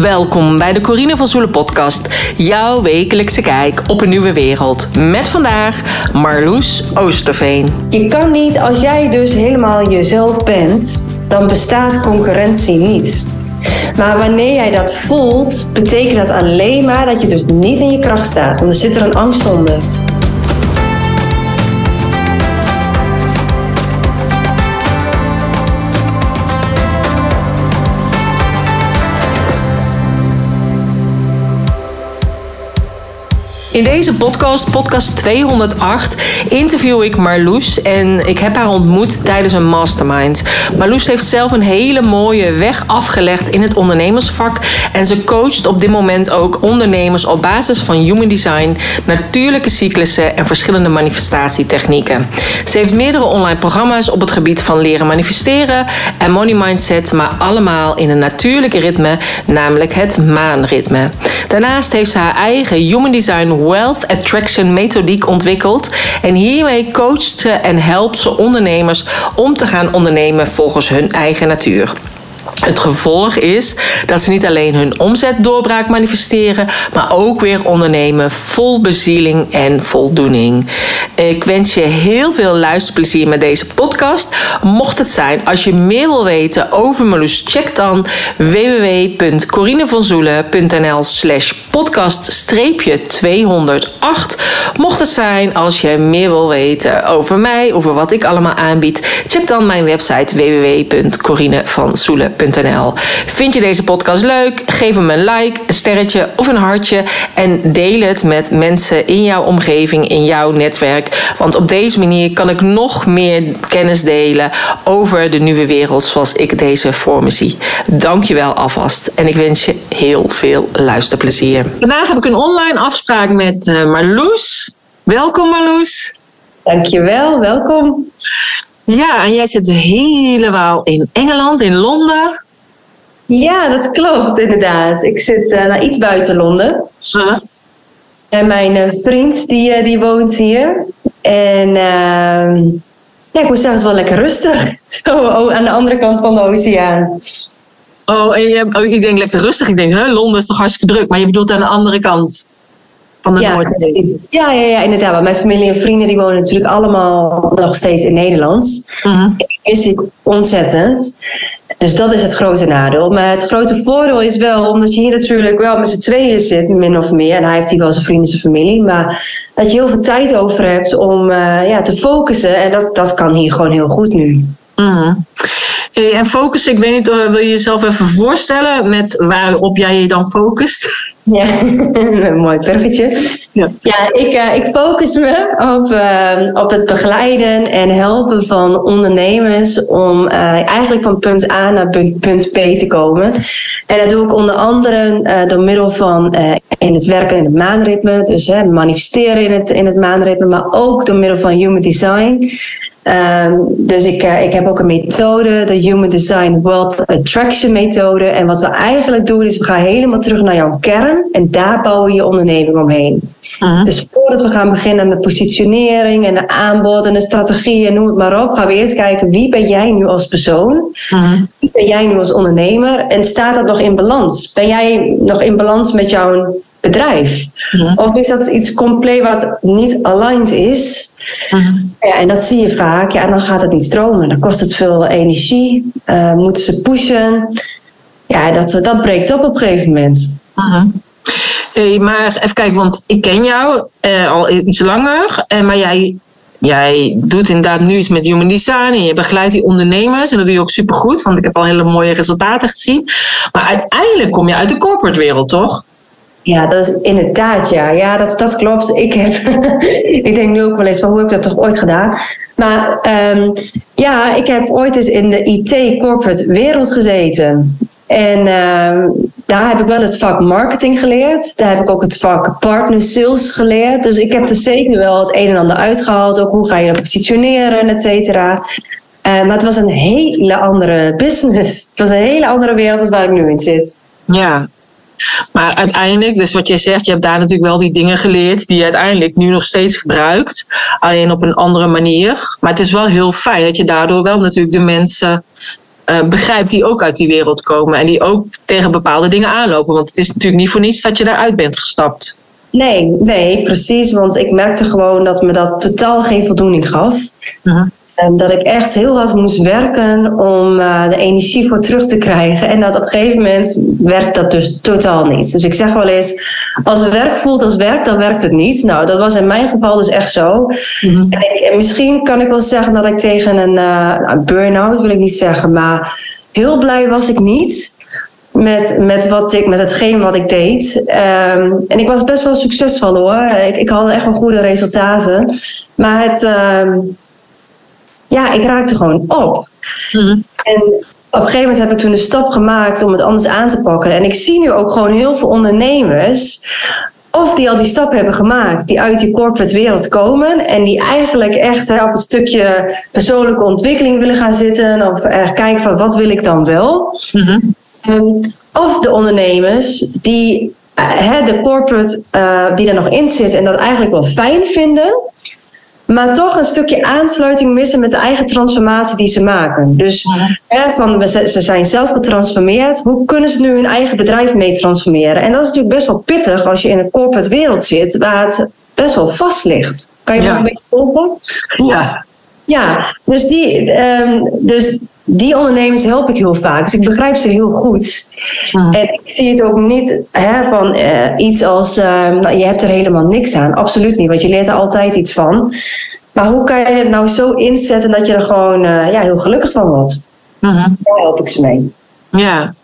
Welkom bij de Corine van Zoelen podcast. Jouw wekelijkse kijk op een nieuwe wereld. Met vandaag Marloes Oosterveen. Je kan niet, als jij dus helemaal jezelf bent, dan bestaat concurrentie niet. Maar wanneer jij dat voelt, betekent dat alleen maar dat je dus niet in je kracht staat. Want er zit er een angst onder. In deze podcast, podcast 208, interview ik Marloes en ik heb haar ontmoet tijdens een mastermind. Marloes heeft zelf een hele mooie weg afgelegd in het ondernemersvak en ze coacht op dit moment ook ondernemers op basis van human design, natuurlijke cyclussen en verschillende manifestatietechnieken. Ze heeft meerdere online programma's op het gebied van leren manifesteren en money mindset, maar allemaal in een natuurlijke ritme, namelijk het maanritme. Daarnaast heeft ze haar eigen human design Wealth Attraction methodiek ontwikkeld. En hiermee coacht ze en helpt ze ondernemers om te gaan ondernemen volgens hun eigen natuur. Het gevolg is dat ze niet alleen hun omzetdoorbraak manifesteren, maar ook weer ondernemen vol bezieling en voldoening. Ik wens je heel veel luisterplezier met deze podcast. Mocht het zijn, als je meer wil weten over Marloes, check dan www.corinevanzoelen.nl slash podcast 208. Mocht het zijn, als je meer wil weten over mij, over wat ik allemaal aanbied, check dan mijn website www.corinevanzoelen.nl Vind je deze podcast leuk? Geef hem een like, een sterretje of een hartje. En deel het met mensen in jouw omgeving, in jouw netwerk. Want op deze manier kan ik nog meer kennis delen over de nieuwe wereld zoals ik deze voor me zie. Dankjewel alvast. En ik wens je heel veel luisterplezier. Vandaag heb ik een online afspraak met uh, Marloes. Welkom Marloes. Dankjewel, welkom. Ja, en jij zit helemaal in Engeland, in Londen. Ja, dat klopt inderdaad. Ik zit uh, iets buiten Londen. Uh-huh. En mijn uh, vriend die, uh, die woont hier. En ehm, ja, ik moet zeggen, wel lekker rustig. Zo oh, aan de andere kant van de oceaan. Oh, en je, oh, ik denk lekker rustig. Ik denk, hè, Londen is toch hartstikke druk. Maar je bedoelt aan de andere kant van de ja, Noordzee. Ja, ja, ja, inderdaad. Want mijn familie en vrienden die wonen natuurlijk allemaal nog steeds in Nederland. Mm-hmm. Is ik ontzettend. Dus dat is het grote nadeel. Maar het grote voordeel is wel, omdat je hier natuurlijk wel met z'n tweeën zit, min of meer. En hij heeft hier wel zijn vrienden, zijn familie. Maar dat je heel veel tijd over hebt om uh, ja, te focussen. En dat, dat kan hier gewoon heel goed nu. Mm. En focussen, ik weet niet, wil je jezelf even voorstellen met waarop jij je dan focust? Ja, een mooi bruggetje. Ja, ja ik, uh, ik focus me op, uh, op het begeleiden en helpen van ondernemers om uh, eigenlijk van punt A naar punt B te komen. En dat doe ik onder andere door middel van in het werken in het maanritme, dus manifesteren in het, in het maanritme, maar ook door middel van human design. Um, dus ik, uh, ik heb ook een methode, de Human Design World Attraction methode. En wat we eigenlijk doen is we gaan helemaal terug naar jouw kern en daar bouwen we je onderneming omheen. Uh-huh. Dus voordat we gaan beginnen aan de positionering en de aanbod en de strategie en noem het maar op, gaan we eerst kijken wie ben jij nu als persoon? Uh-huh. Wie ben jij nu als ondernemer? En staat dat nog in balans? Ben jij nog in balans met jouw bedrijf? Uh-huh. Of is dat iets compleet wat niet aligned is? Mm-hmm. Ja, en dat zie je vaak. Ja, dan gaat het niet stromen. Dan kost het veel energie. Uh, moeten ze pushen. Ja, dat, dat breekt op op een gegeven moment. Mm-hmm. Hey, maar even kijken, want ik ken jou uh, al iets langer. Uh, maar jij, jij doet inderdaad nu iets met human design. En je begeleidt die ondernemers. En dat doe je ook supergoed. Want ik heb al hele mooie resultaten gezien. Maar uiteindelijk kom je uit de corporate wereld, toch? Ja, dat is inderdaad, ja. Ja, dat, dat klopt. Ik, heb, ik denk nu ook wel eens van hoe heb ik dat toch ooit gedaan? Maar um, ja, ik heb ooit eens in de IT-corporate wereld gezeten. En um, daar heb ik wel het vak marketing geleerd. Daar heb ik ook het vak partner sales geleerd. Dus ik heb er zeker wel het een en ander uitgehaald. Ook hoe ga je dat positioneren, et cetera. Uh, maar het was een hele andere business. Het was een hele andere wereld dan waar ik nu in zit. Ja, maar uiteindelijk, dus wat je zegt, je hebt daar natuurlijk wel die dingen geleerd die je uiteindelijk nu nog steeds gebruikt. Alleen op een andere manier. Maar het is wel heel fijn dat je daardoor wel natuurlijk de mensen uh, begrijp die ook uit die wereld komen. En die ook tegen bepaalde dingen aanlopen. Want het is natuurlijk niet voor niets dat je daaruit bent gestapt. Nee, nee, precies. Want ik merkte gewoon dat me dat totaal geen voldoening gaf. Uh dat ik echt heel hard moest werken om uh, de energie voor terug te krijgen. En dat op een gegeven moment werkt dat dus totaal niet. Dus ik zeg wel eens, als werk voelt als werk, dan werkt het niet. Nou, dat was in mijn geval dus echt zo. Mm-hmm. en, ik, en, misschien kan ik wel zeggen dat ik tegen een uh, burn-out, wil ik niet zeggen, maar heel blij was ik niet met, met, wat ik, met hetgeen wat ik deed. Um, en ik was best wel succesvol hoor. Ik, ik had echt wel goede resultaten. Maar het, um, ja, ik raakte gewoon op. Mhm. En op een gegeven moment heb ik toen de stap gemaakt om het anders aan te pakken. En ik zie nu ook gewoon heel veel ondernemers. Of die al die stap hebben gemaakt, die uit die corporate wereld komen en die eigenlijk echt op een stukje persoonlijke ontwikkeling willen gaan zitten. Of er kijken van wat wil ik dan wel. Mm of de ondernemers die uh, de corporate uh, die er nog in zit en dat eigenlijk wel fijn vinden maar toch een stukje aansluiting missen met de eigen transformatie die ze maken. Dus hè, van, ze, ze zijn zelf getransformeerd, hoe kunnen ze nu hun eigen bedrijf mee transformeren? En dat is natuurlijk best wel pittig als je in een corporate wereld zit waar het best wel vast ligt. Kan je me een beetje volgen? Ja. Ja, dus die, um, dus die ondernemers help ik heel vaak. Dus ik begrijp ze heel goed. Hmm. En ik zie het ook niet hè, van uh, iets als uh, nou, je hebt er helemaal niks aan. Absoluut niet, want je leert er altijd iets van. Maar hoe kan je het nou zo inzetten dat je er gewoon uh, ja, heel gelukkig van wordt? Mm -hmm. Daar help ik ze mee. Ja,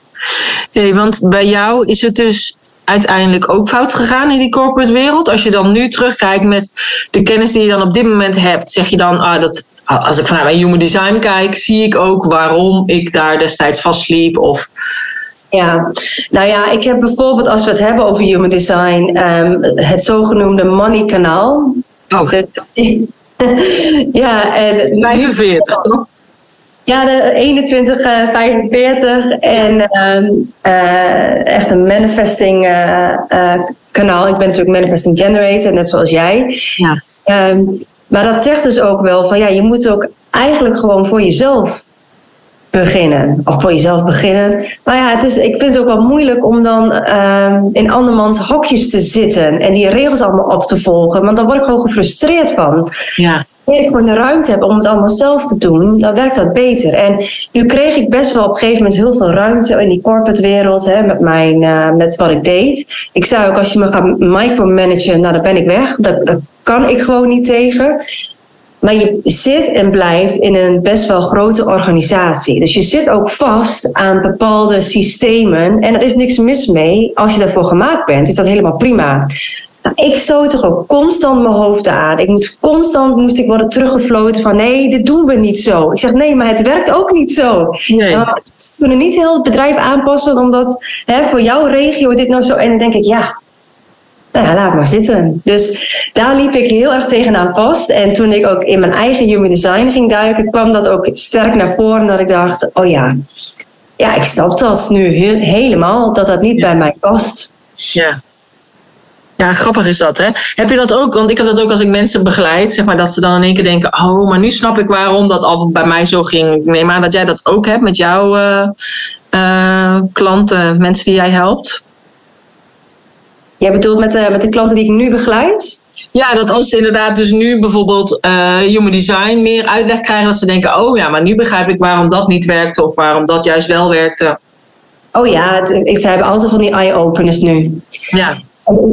hey, want bij jou is het dus uiteindelijk ook fout gegaan in die corporate wereld? Als je dan nu terugkijkt met de kennis die je dan op dit moment hebt, zeg je dan, ah, dat, als ik vanuit mijn human design kijk, zie ik ook waarom ik daar destijds vastliep? Of ja, nou ja, ik heb bijvoorbeeld als we het hebben over human design, um, het zogenoemde money kanaal. Oh. ja, en 45 toch? Ja, de 21, uh, 45 en uh, uh, echt een manifesting uh, kanaal. Ik ben natuurlijk manifesting generator, net zoals jij. Ja. Um, maar dat zegt dus ook wel van ja, je moet ook eigenlijk gewoon voor jezelf beginnen. Of voor jezelf beginnen. Maar ja, het is, ik vind het ook wel moeilijk om dan uh, in andermans hokjes te zitten en die regels allemaal op te volgen. Want dan word ik gewoon gefrustreerd van. Ja. Wanneer ik gewoon de ruimte heb om het allemaal zelf te doen, dan werkt dat beter. En nu kreeg ik best wel op een gegeven moment heel veel ruimte in die corporate wereld hè, met, mijn, uh, met wat ik deed. Ik zei ook, als je me gaat micromanagen, nou dan ben ik weg. Dat, dat kan ik gewoon niet tegen. Maar je zit en blijft in een best wel grote organisatie. Dus je zit ook vast aan bepaalde systemen. En er is niks mis mee. Als je daarvoor gemaakt bent, is dat helemaal prima. Nou, ik stoot toch ook constant mijn hoofd aan. Ik moest constant moest ik worden teruggefloten van nee, dit doen we niet zo. Ik zeg nee, maar het werkt ook niet zo. Nee. Nou, we kunnen niet heel het bedrijf aanpassen omdat hè, voor jouw regio dit nou zo. En dan denk ik ja, nou ja, laat maar zitten. Dus daar liep ik heel erg tegenaan vast. En toen ik ook in mijn eigen human design ging duiken, kwam dat ook sterk naar voren. Dat ik dacht, oh ja, ja ik snap dat nu helemaal, dat dat niet bij mij past. Ja. Ja, grappig is dat, hè? Heb je dat ook? Want ik heb dat ook als ik mensen begeleid, zeg maar, dat ze dan in één keer denken: Oh, maar nu snap ik waarom dat altijd bij mij zo ging. Ik neem aan dat jij dat ook hebt met jouw uh, uh, klanten, mensen die jij helpt. Jij bedoelt met de, met de klanten die ik nu begeleid? Ja, dat als ze inderdaad dus nu bijvoorbeeld uh, human design meer uitleg krijgen, dat ze denken, oh ja, maar nu begrijp ik waarom dat niet werkte of waarom dat juist wel werkte. Oh ja, het, ik, ze hebben altijd van die eye-openers nu. Ja.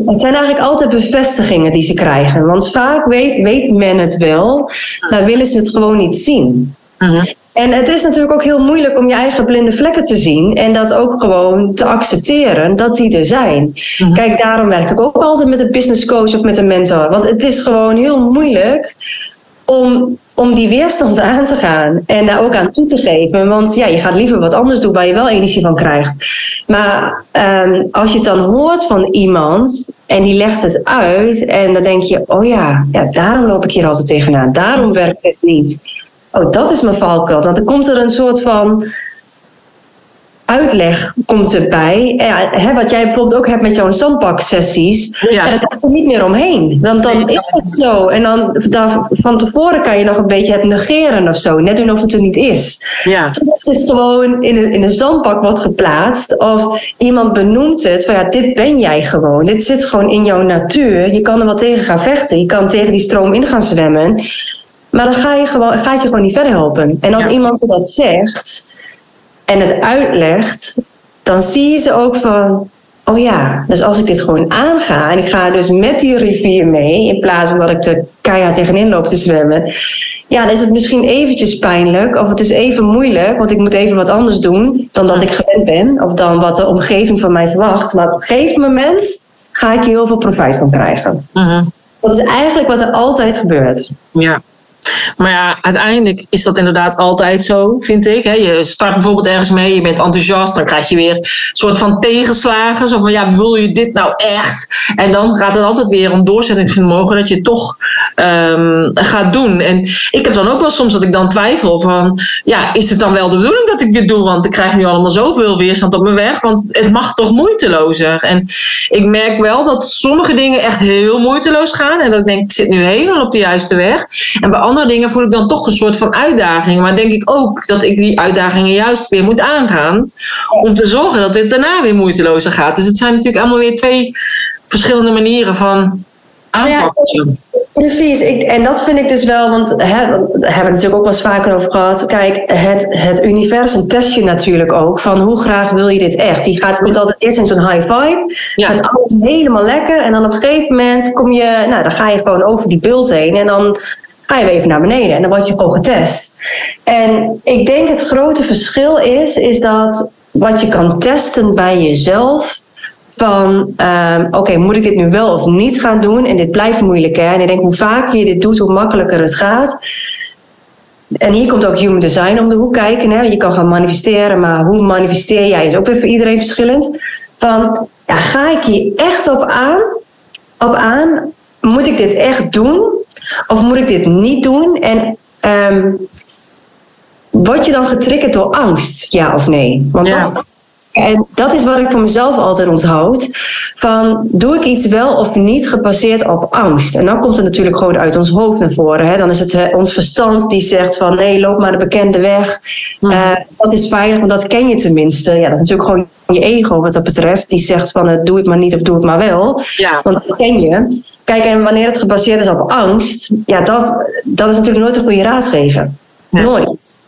Het zijn eigenlijk altijd bevestigingen die ze krijgen. Want vaak weet, weet men het wel, maar willen ze het gewoon niet zien. Mm en het is natuurlijk ook heel moeilijk om je eigen blinde vlekken te zien en dat ook gewoon te accepteren dat die er zijn. Mhm. Kijk, daarom werk ik ook altijd met een business coach of met een mentor. Want het is gewoon heel moeilijk om, om die weerstand aan te gaan en daar ook aan toe te geven. Want ja, je gaat liever wat anders doen waar je wel energie van krijgt. Maar um, als je het dan hoort van iemand en die legt het uit en dan denk je, oh ja, ja daarom loop ik hier altijd tegenaan. Daarom werkt het niet oh, dat is mijn valkuil. Dan komt er een soort van uitleg komt erbij. Ja, hè, wat jij bijvoorbeeld ook hebt met jouw zandbaksessies. Ja. daar komt er niet meer omheen. Want dan is het zo. En dan daar, van tevoren kan je nog een beetje het negeren of zo. Net doen of het er niet is. Ja. Toen is het gewoon in een, in een zandbak wordt geplaatst. Of iemand benoemt het. Van ja, dit ben jij gewoon. Dit zit gewoon in jouw natuur. Je kan er wel tegen gaan vechten. Je kan tegen die stroom in gaan zwemmen. Maar dan ga je gewoon, gaat je gewoon niet verder helpen. En als iemand ze dat zegt en het uitlegt, dan zie je ze ook van, oh ja, dus als ik dit gewoon aanga en ik ga dus met die rivier mee, in plaats van dat ik de keihard tegenin loop te zwemmen, ja, dan is het misschien eventjes pijnlijk of het is even moeilijk, want ik moet even wat anders doen dan dat ik gewend ben of dan wat de omgeving van mij verwacht. Maar op een gegeven moment ga ik hier heel veel profijt van krijgen. Uh Dat is eigenlijk wat er altijd gebeurt. Ja. Maar ja, uiteindelijk is dat inderdaad altijd zo, vind ik. Je start bijvoorbeeld ergens mee, je bent enthousiast, dan krijg je weer een soort van tegenslagen. Zo van, ja, wil je dit nou echt? En dan gaat het altijd weer om doorzettingsvermogen dat je toch um, gaat doen. En ik heb dan ook wel soms dat ik dan twijfel van, ja, is het dan wel de bedoeling dat ik dit doe? Want ik krijg nu allemaal zoveel weerstand op mijn weg, want het mag toch moeitelozer. En ik merk wel dat sommige dingen echt heel moeiteloos gaan. En dat ik denk, ik zit nu helemaal op de juiste weg. En bij dingen voel ik dan toch een soort van uitdaging. Maar denk ik ook dat ik die uitdagingen juist weer moet aangaan. Om te zorgen dat dit daarna weer moeitelozer gaat. Dus het zijn natuurlijk allemaal weer twee verschillende manieren van aanpakken. Precies, ik, en dat vind ik dus wel, want hè, daar hebben we het natuurlijk ook wel eens vaker over gehad. Kijk, het, het universum test je natuurlijk ook van hoe graag wil je dit echt. Die gaat, komt altijd eerst in zo'n high vibe, ja. het alles helemaal lekker en dan op een gegeven moment kom je, nou dan ga je gewoon over die bult heen en dan ga je even naar beneden en dan word je gewoon getest. En ik denk het grote verschil is, is dat wat je kan testen bij jezelf, van um, oké, moet ik dit nu wel of niet gaan doen? En dit blijft moeilijk. Hè? En ik denk, hoe vaker je dit doet, hoe makkelijker het gaat. En hier komt ook human design om de hoek kijken. Hè? Je kan gaan manifesteren, maar hoe manifesteer jij is ook weer voor iedereen verschillend. Van, ja, ga ik hier echt op aan? Op aan? Moet ik dit echt doen? Of moet ik dit niet doen? En um, word je dan getriggerd door angst, ja of nee? Want dat, en dat is wat ik voor mezelf altijd onthoud. Van doe ik iets wel of niet gebaseerd op angst? En dan komt het natuurlijk gewoon uit ons hoofd naar voren. Hè? Dan is het uh, ons verstand die zegt van nee, loop maar de bekende weg. Uh, dat is veilig, want dat ken je tenminste. Ja, dat is natuurlijk gewoon je ego wat dat betreft. Die zegt van uh, doe het maar niet of doe het maar wel. Ja. Want dat ken je. Kijk, en wanneer het gebaseerd is op angst, ja, dat, dat is natuurlijk nooit een goede raadgever. Nooit.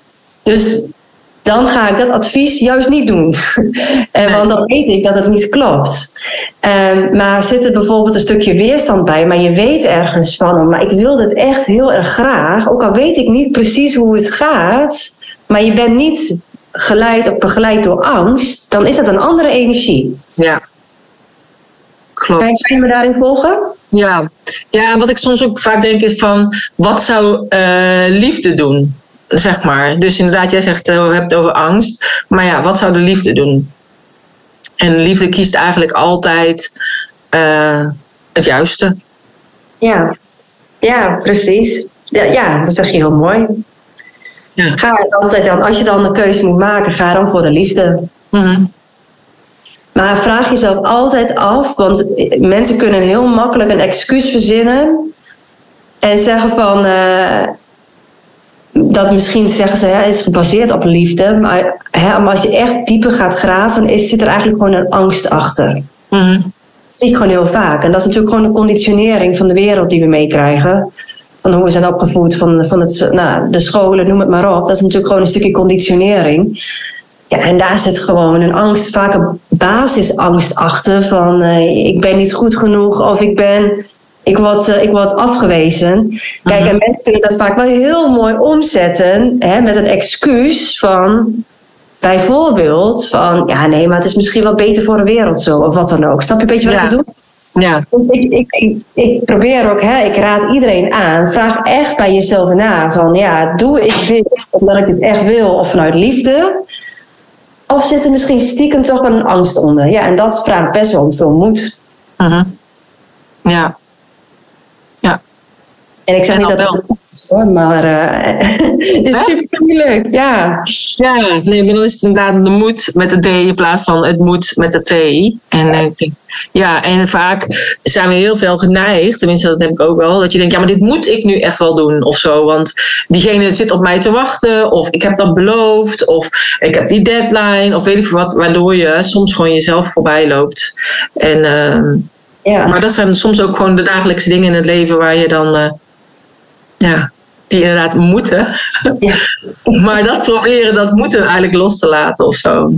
Dus dan ga ik dat advies juist niet doen. en, want dan weet ik dat het niet klopt. Um, maar zit er bijvoorbeeld een stukje weerstand bij, maar je weet ergens van, maar ik wil dit echt heel erg graag, ook al weet ik niet precies hoe het gaat, maar je bent niet geleid of begeleid door angst, dan is dat een andere energie. Ja. Klopt. Kan je me daarin volgen? Ja. ja, en wat ik soms ook vaak denk is van, wat zou uh, liefde doen? zeg maar. Dus inderdaad, jij zegt, uh, we hebben het over angst. Maar ja, wat zou de liefde doen? En liefde kiest eigenlijk altijd uh, het juiste. Ja, ja precies. Ja, ja, dat zeg je heel mooi. Ja. Ga altijd dan, als je dan een keuze moet maken, ga dan voor de liefde. Mm Maar vraag jezelf altijd af, want mensen kunnen heel makkelijk een excuus verzinnen en zeggen van. Uh, dat misschien zeggen ze, ja, het is gebaseerd op liefde. Maar, hè, maar als je echt dieper gaat graven, is, zit er eigenlijk gewoon een angst achter. Mm Dat zie ik gewoon heel vaak. En dat is natuurlijk gewoon een conditionering van de wereld die we meekrijgen. Van hoe we zijn opgevoed, van, van het, nou, de scholen, noem het maar op. Dat is natuurlijk gewoon een stukje conditionering. Ja, en daar zit gewoon een angst, vaak een basisangst achter. Van uh, ik ben niet goed genoeg of ik ben ik word, uh, ik word afgewezen. Kijk, mhm. en mensen kunnen dat vaak wel heel mooi omzetten hè, met een excuus van bijvoorbeeld van ja, nee, maar het is misschien wel beter voor de wereld zo, of wat dan ook. Snap je een beetje wat ik bedoel? Ja. Ik, ik, ik, ik, probeer ook, hè, ik raad iedereen aan, vraag echt bij jezelf na van ja, doe ik dit omdat ik dit echt wil of vanuit liefde? Of zit er misschien stiekem toch een angst onder? Ja, en dat vraagt best wel veel moed. Uh Ja, En ik zeg niet dat het is hoor, maar uh, het is super moeilijk. Ja. ja, nee, maar dan is het inderdaad de moed met de D in plaats van het moet met de T. En, uh, ja, en vaak zijn we heel veel geneigd, tenminste dat heb ik ook wel, dat je denkt, ja, maar dit moet ik nu echt wel doen of zo. Want diegene zit op mij te wachten, of ik heb dat beloofd, of ik heb die deadline, of weet ik veel wat, waardoor je soms gewoon jezelf voorbij loopt. En, uh, ja. Maar dat zijn soms ook gewoon de dagelijkse dingen in het leven waar je dan, uh, ja, die inderdaad moeten. Ja. maar dat proberen, dat moeten eigenlijk los te laten of zo.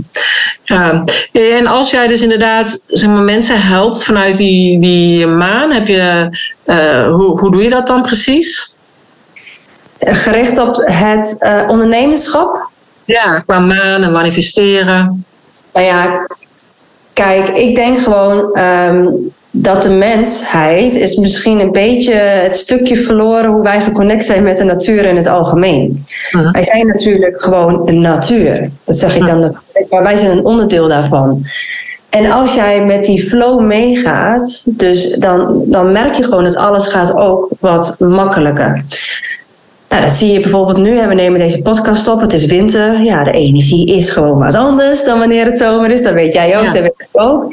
Ja. En als jij dus inderdaad zeg maar, mensen helpt vanuit die, die maan, heb je, uh, hoe, hoe doe je dat dan precies? Gericht op het uh, ondernemerschap? Ja, qua maan en manifesteren. Nou ja, kijk, ik denk gewoon um, dat de mensheid is misschien een beetje het stukje verloren hoe wij geconnect zijn met de natuur in het algemeen. Uh-huh. Wij zijn natuurlijk gewoon een natuur. Dat zeg ik dan natuurlijk, maar wij zijn een onderdeel daarvan. En als jij met die flow meegaat, dus dan, dan merk je gewoon dat alles gaat ook wat makkelijker. Nou, dat zie je bijvoorbeeld nu. We nemen deze podcast op. Het is winter. Ja, de energie is gewoon wat anders dan wanneer het zomer is. Dat weet jij ook, dat weet ik ook.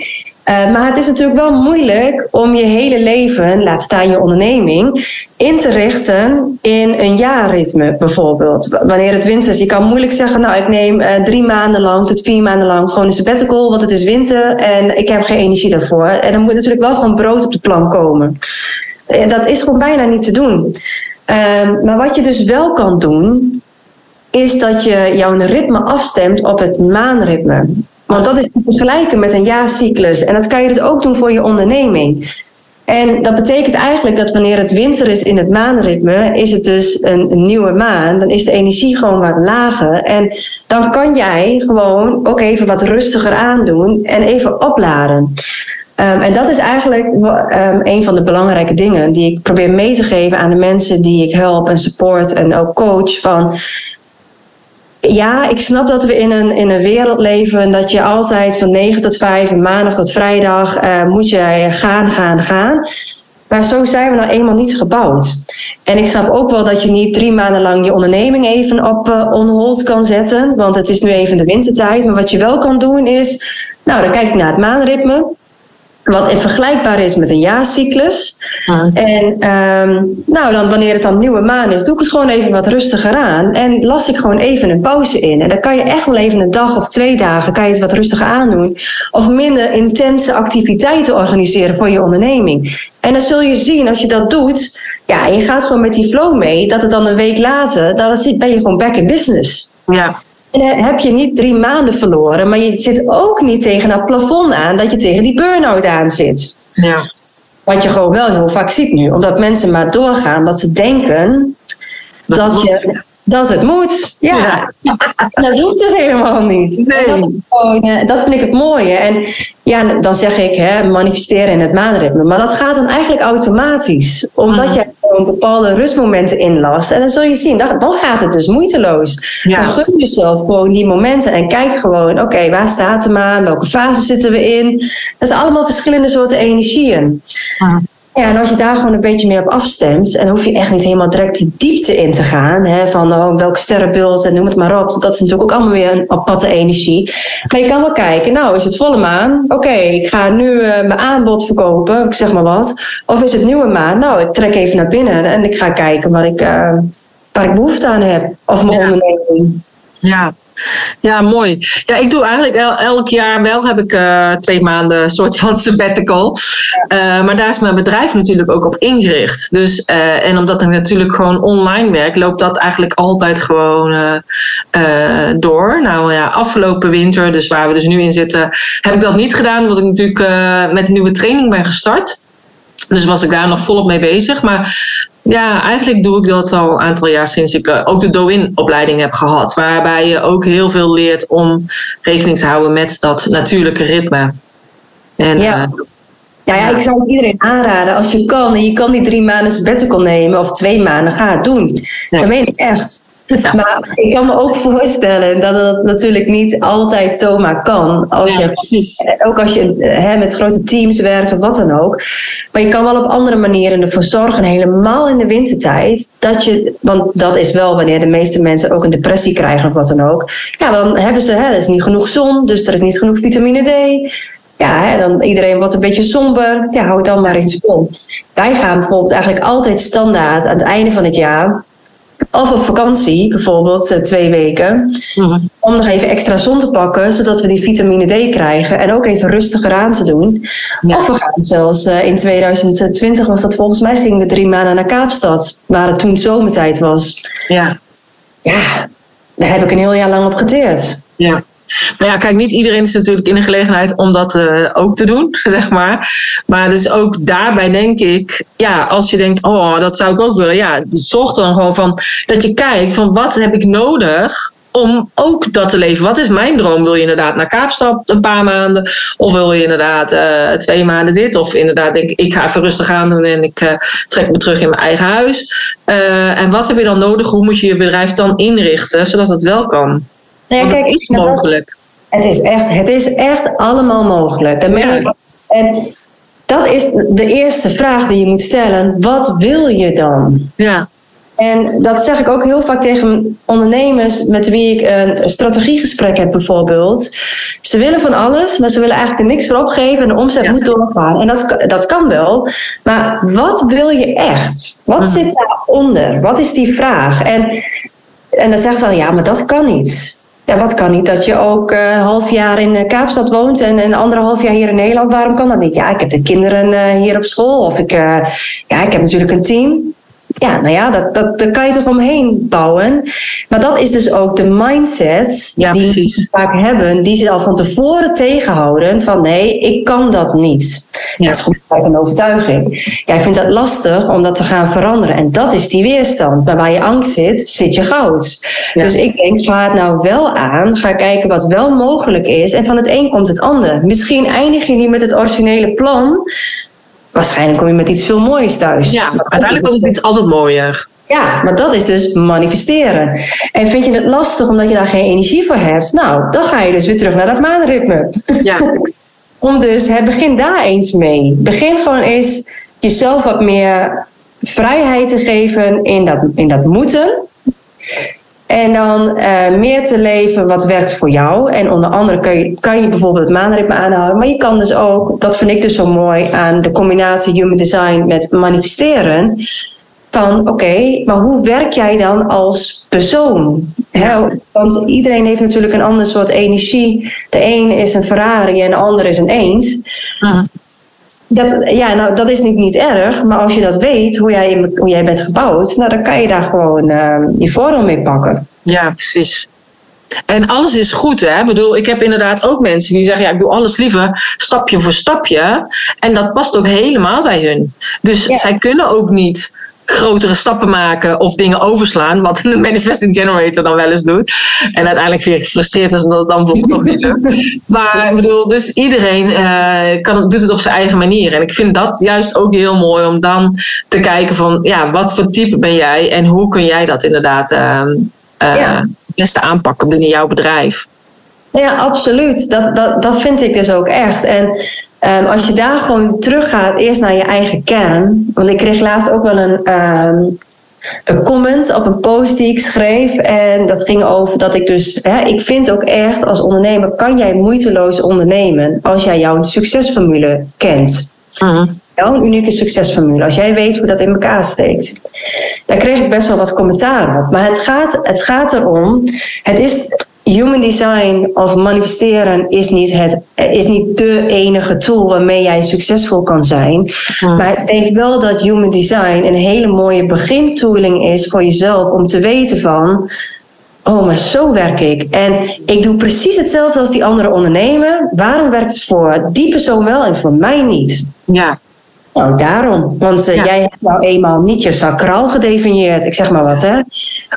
Uh, maar het is natuurlijk wel moeilijk om je hele leven, laat staan je onderneming, in te richten in een jaarritme bijvoorbeeld. Wanneer het winter is, je kan moeilijk zeggen, nou ik neem uh, drie maanden lang tot vier maanden lang gewoon een sabbatical, want het is winter en ik heb geen energie daarvoor. En dan moet natuurlijk wel gewoon brood op de plank komen. Uh, dat is gewoon bijna niet te doen. Ehm, maar wat je dus wel kan doen, is dat je jouw ritme afstemt op het maanritme. Want dat is te vergelijken met een jaarcyclus. En dat kan je dus ook doen voor je onderneming. En dat betekent eigenlijk dat wanneer het winter is in het maanritme, is het dus een, een, nieuwe maan. Dan is de energie gewoon wat lager. En dan kan jij gewoon ook even wat rustiger aandoen en even opladen. Um, en dat is eigenlijk um, een van de belangrijke dingen die ik probeer mee te geven aan de mensen die ik help en support en ook coach. Van ja, ik snap dat we in een, in een wereld leven dat je altijd van 9 tot 5 en maandag tot vrijdag uh, moet je gaan, gaan, gaan. Maar zo zijn we nou eenmaal niet gebouwd. En ik snap ook wel dat je niet drie maanden lang je onderneming even op uh, on hold kan zetten. Want het is nu even de wintertijd. Maar wat je wel kan doen is, nou dan kijk ik naar het maanritme wat vergelijkbaar is met een jaarcyclus. En um, nou, dan, wanneer het dan nieuwe maan is, doe ik het gewoon even wat rustiger aan. En las ik gewoon even een pauze in. En dan kan je echt wel even een dag of twee dagen kan je het wat rustiger aandoen. Of minder intense activiteiten organiseren voor je onderneming. En dan zul je zien, als je dat doet, ja, je gaat gewoon met die flow mee, dat het dan een week later, dan ben je gewoon back in business. Ja. En heb je niet drie maanden verloren, maar je zit ook niet tegen dat plafond aan dat je tegen die burn-out aan zit. Ja. Wat je gewoon wel heel vaak ziet nu, omdat mensen maar doorgaan, dat ze denken dat, dat je dat het moet. Ja, dat hoeft er helemaal niet. Nee. Dat, gewoon, eh, dat, vind ik het mooie. En ja, dan zeg ik hè, manifesteren in het maanritme. Maar dat gaat dan eigenlijk automatisch. Omdat mm. jij gewoon bepaalde rustmomenten inlast. En dan zul je zien, dan, dan gaat het dus moeiteloos. Ja. Dan gun jezelf gewoon die momenten. En kijk gewoon, oké, waar staat de maan? Welke fase zitten we in? Dat zijn allemaal verschillende soorten energieën. Ja, en als je daar gewoon een beetje meer op afstemt, en hoef je echt niet helemaal direct de diepte in te gaan, hè, van oh, welk sterrenbeeld en noem het maar op. Dat is natuurlijk ook allemaal weer een aparte energie. Maar je kan wel kijken, nou is het volle maan? Oké, ik ga nu uh, mijn aanbod verkopen, ik zeg maar wat. Of is het nieuwe maan? Nou, ik trek even naar binnen en ik ga kijken wat ik, uh, waar ik behoefte aan heb. Of mijn ja. onderneming. Ja, ja, mooi. Ja, ik doe eigenlijk elk jaar wel heb ik uh, twee maanden soort van sabbatical. Uh, maar daar is mijn bedrijf natuurlijk ook op ingericht. Dus, uh, en omdat ik natuurlijk gewoon online werk, loopt dat eigenlijk altijd gewoon door. Nou ja, afgelopen winter, dus waar we dus nu in zitten, heb ik dat niet gedaan. Omdat ik natuurlijk met een nieuwe training ben gestart. Dus was ik daar nog volop mee bezig. Maar ja, eigenlijk doe ik dat al een aantal jaar sinds ik uh, ook de Do-in-opleiding heb gehad. Waarbij je ook heel veel leert om rekening te houden met dat natuurlijke ritme. En, ja. Uh, ja, ja, ik zou het iedereen aanraden. Als je kan en je kan die drie maanden sabbatical nemen of twee maanden, ga het doen. Ja. Dat meen ik echt. Maar ik kan me ook voorstellen dat het natuurlijk niet altijd zomaar kan. Als Ja, je, precies. ook als je hè, met grote teams werkt of wat dan ook. Maar je kan wel op andere manieren ervoor zorgen, helemaal in de wintertijd, dat je, want dat is wel wanneer de meeste mensen ook een depressie krijgen of wat dan ook. Ja, dan hebben ze, hè, er is niet genoeg zon, dus er is niet genoeg vitamine D. Ja, hè, dan iedereen wordt een beetje somber. Ja, hou dan maar eens vol. Wij gaan bijvoorbeeld eigenlijk altijd standaard aan het einde van het jaar. Of op vakantie, bijvoorbeeld eh, twee weken. Mhm. Om nog even extra zon te pakken, zodat we die vitamine D krijgen. En ook even rustiger aan te doen. Ja. Of we gaan zelfs eh, in 2020 was dat volgens mij, gingen we drie maanden naar Kaapstad. Waar het toen zomertijd was. Ja. Ja, daar heb ik een heel jaar lang op geteerd. Ja. Maar ja, kijk, niet iedereen is natuurlijk in de gelegenheid om dat eh, ook te doen, zeg maar. Maar dus ook daarbij denk ik, ja, als je denkt, oh, dat zou ik ook willen. Ja, zorg dan gewoon van dat je kijkt van wat heb ik nodig om ook dat te leven. Wat is mijn droom? Wil je inderdaad naar Kaapstad een paar maanden? Of wil je inderdaad eh, twee maanden dit? Of inderdaad denk ik, ik ga even rustig aan doen en ik eh, trek me terug in mijn eigen huis. En wat heb je dan nodig? Hoe moet je je bedrijf dan inrichten, zodat het wel kan? Nou ja, Want kijk, het is dat- mogelijk. Het is echt, het is echt allemaal mogelijk. Ja. ik- En dat is de eerste vraag die je moet stellen. Wat wil je dan? Ja, En dat zeg ik ook heel vaak tegen ondernemers met wie ik een strategiegesprek heb bijvoorbeeld. Ze willen van alles, maar ze willen eigenlijk er niks voor opgeven en de omzet Ja. moet doorgaan. En dat, kan- dat kan wel. Maar wat wil je echt? Wat Mhm. zit daaronder? Wat is die vraag? En, en dan zeggen ze al, ja, maar dat kan niet. Ja, wat kan niet? Dat je ook eh, een half jaar in eh, Kaapstad woont en een anderhalf jaar hier in Nederland. Waarom kan dat niet? Ja, ik heb de kinderen eh, hier op school. Of ik, eh, ja, ik heb natuurlijk een team. Ja, nou ja, dat, dat, daar kan je toch omheen bouwen. Maar dat is dus ook de mindset Ja, die mensen vaak hebben. Die ze al van tevoren tegenhouden van nee, ik kan dat niet. Ja. Dat is gewoon een overtuiging. Jij vindt dat lastig om dat te gaan veranderen. En dat is die weerstand. Maar waar je angst zit, zit je goud. Ja. Dus ik denk, ga het nou wel aan. Ga kijken wat wel mogelijk is. En van het een komt het ander. Misschien eindig je niet met het originele plan. Waarschijnlijk kom je met iets veel moois thuis. ja uiteindelijk wordt het iets altijd mooier. ja, maar dat is dus manifesteren. En vind je het lastig omdat je daar geen energie voor hebt? Nou, dan ga je dus weer terug naar dat maanritme. Ja, Om dus, hè, begin daar eens mee. Begin gewoon eens jezelf wat meer vrijheid te geven in dat, in dat moeten. En dan eh, meer te leven wat werkt voor jou. En onder andere kan je, kan je bijvoorbeeld het maanritme aanhouden. Maar je kan dus ook, dat vind ik dus zo mooi aan de combinatie human design met manifesteren. Van oké, maar hoe werk jij dan als persoon? Want iedereen heeft natuurlijk een ander soort energie. De een is een Ferrari en de ander is een eend. Mhm. Dat, ja, nou, dat is niet, niet erg, maar als je dat weet, hoe jij, hoe jij bent gebouwd, nou, dan kan je daar gewoon eh, je voordeel mee pakken. ja precies. En alles is goed, hè? Ik bedoel, ik heb inderdaad ook mensen die zeggen: ja, ik doe alles liever stapje voor stapje. En dat past ook helemaal bij hun. Dus Ja. zij kunnen ook niet grotere stappen maken of dingen overslaan, wat een manifesting generator dan wel eens doet. En uiteindelijk weer gefrustreerd is omdat het dan bijvoorbeeld nog niet lukt. Maar ik bedoel, dus iedereen eh, kan, doet het op zijn eigen manier. En ik vind dat juist ook heel mooi om dan te kijken van, ja, wat voor type ben jij en hoe kun jij dat inderdaad eh, eh, Ja. het beste aanpakken binnen jouw bedrijf. Ja, absoluut. Dat, dat, dat vind ik dus ook echt. En ehm, als je daar gewoon teruggaat, eerst naar je eigen kern. Want ik kreeg laatst ook wel een, ehm, een comment op een post die ik schreef. En dat ging over dat ik dus, hè, ik vind ook echt als ondernemer, kan jij moeiteloos ondernemen als jij jouw succesformule kent. Mhm. jouw unieke succesformule. Als jij weet hoe dat in elkaar steekt. Daar kreeg ik best wel wat commentaar op. Maar het gaat, het gaat erom. Het is. Human design of manifesteren is niet, het, is niet de enige tool waarmee jij succesvol kan zijn. Maar ik denk wel dat human design een hele mooie begintooling is voor jezelf om te weten van. Oh, maar zo werk ik. En ik doe precies hetzelfde als die andere ondernemer. Waarom werkt het voor die persoon wel en voor mij niet? Ja, Nou, daarom. Want eh, Ja. jij hebt nou eenmaal niet je sacraal gedefinieerd. Ik zeg maar wat, hè.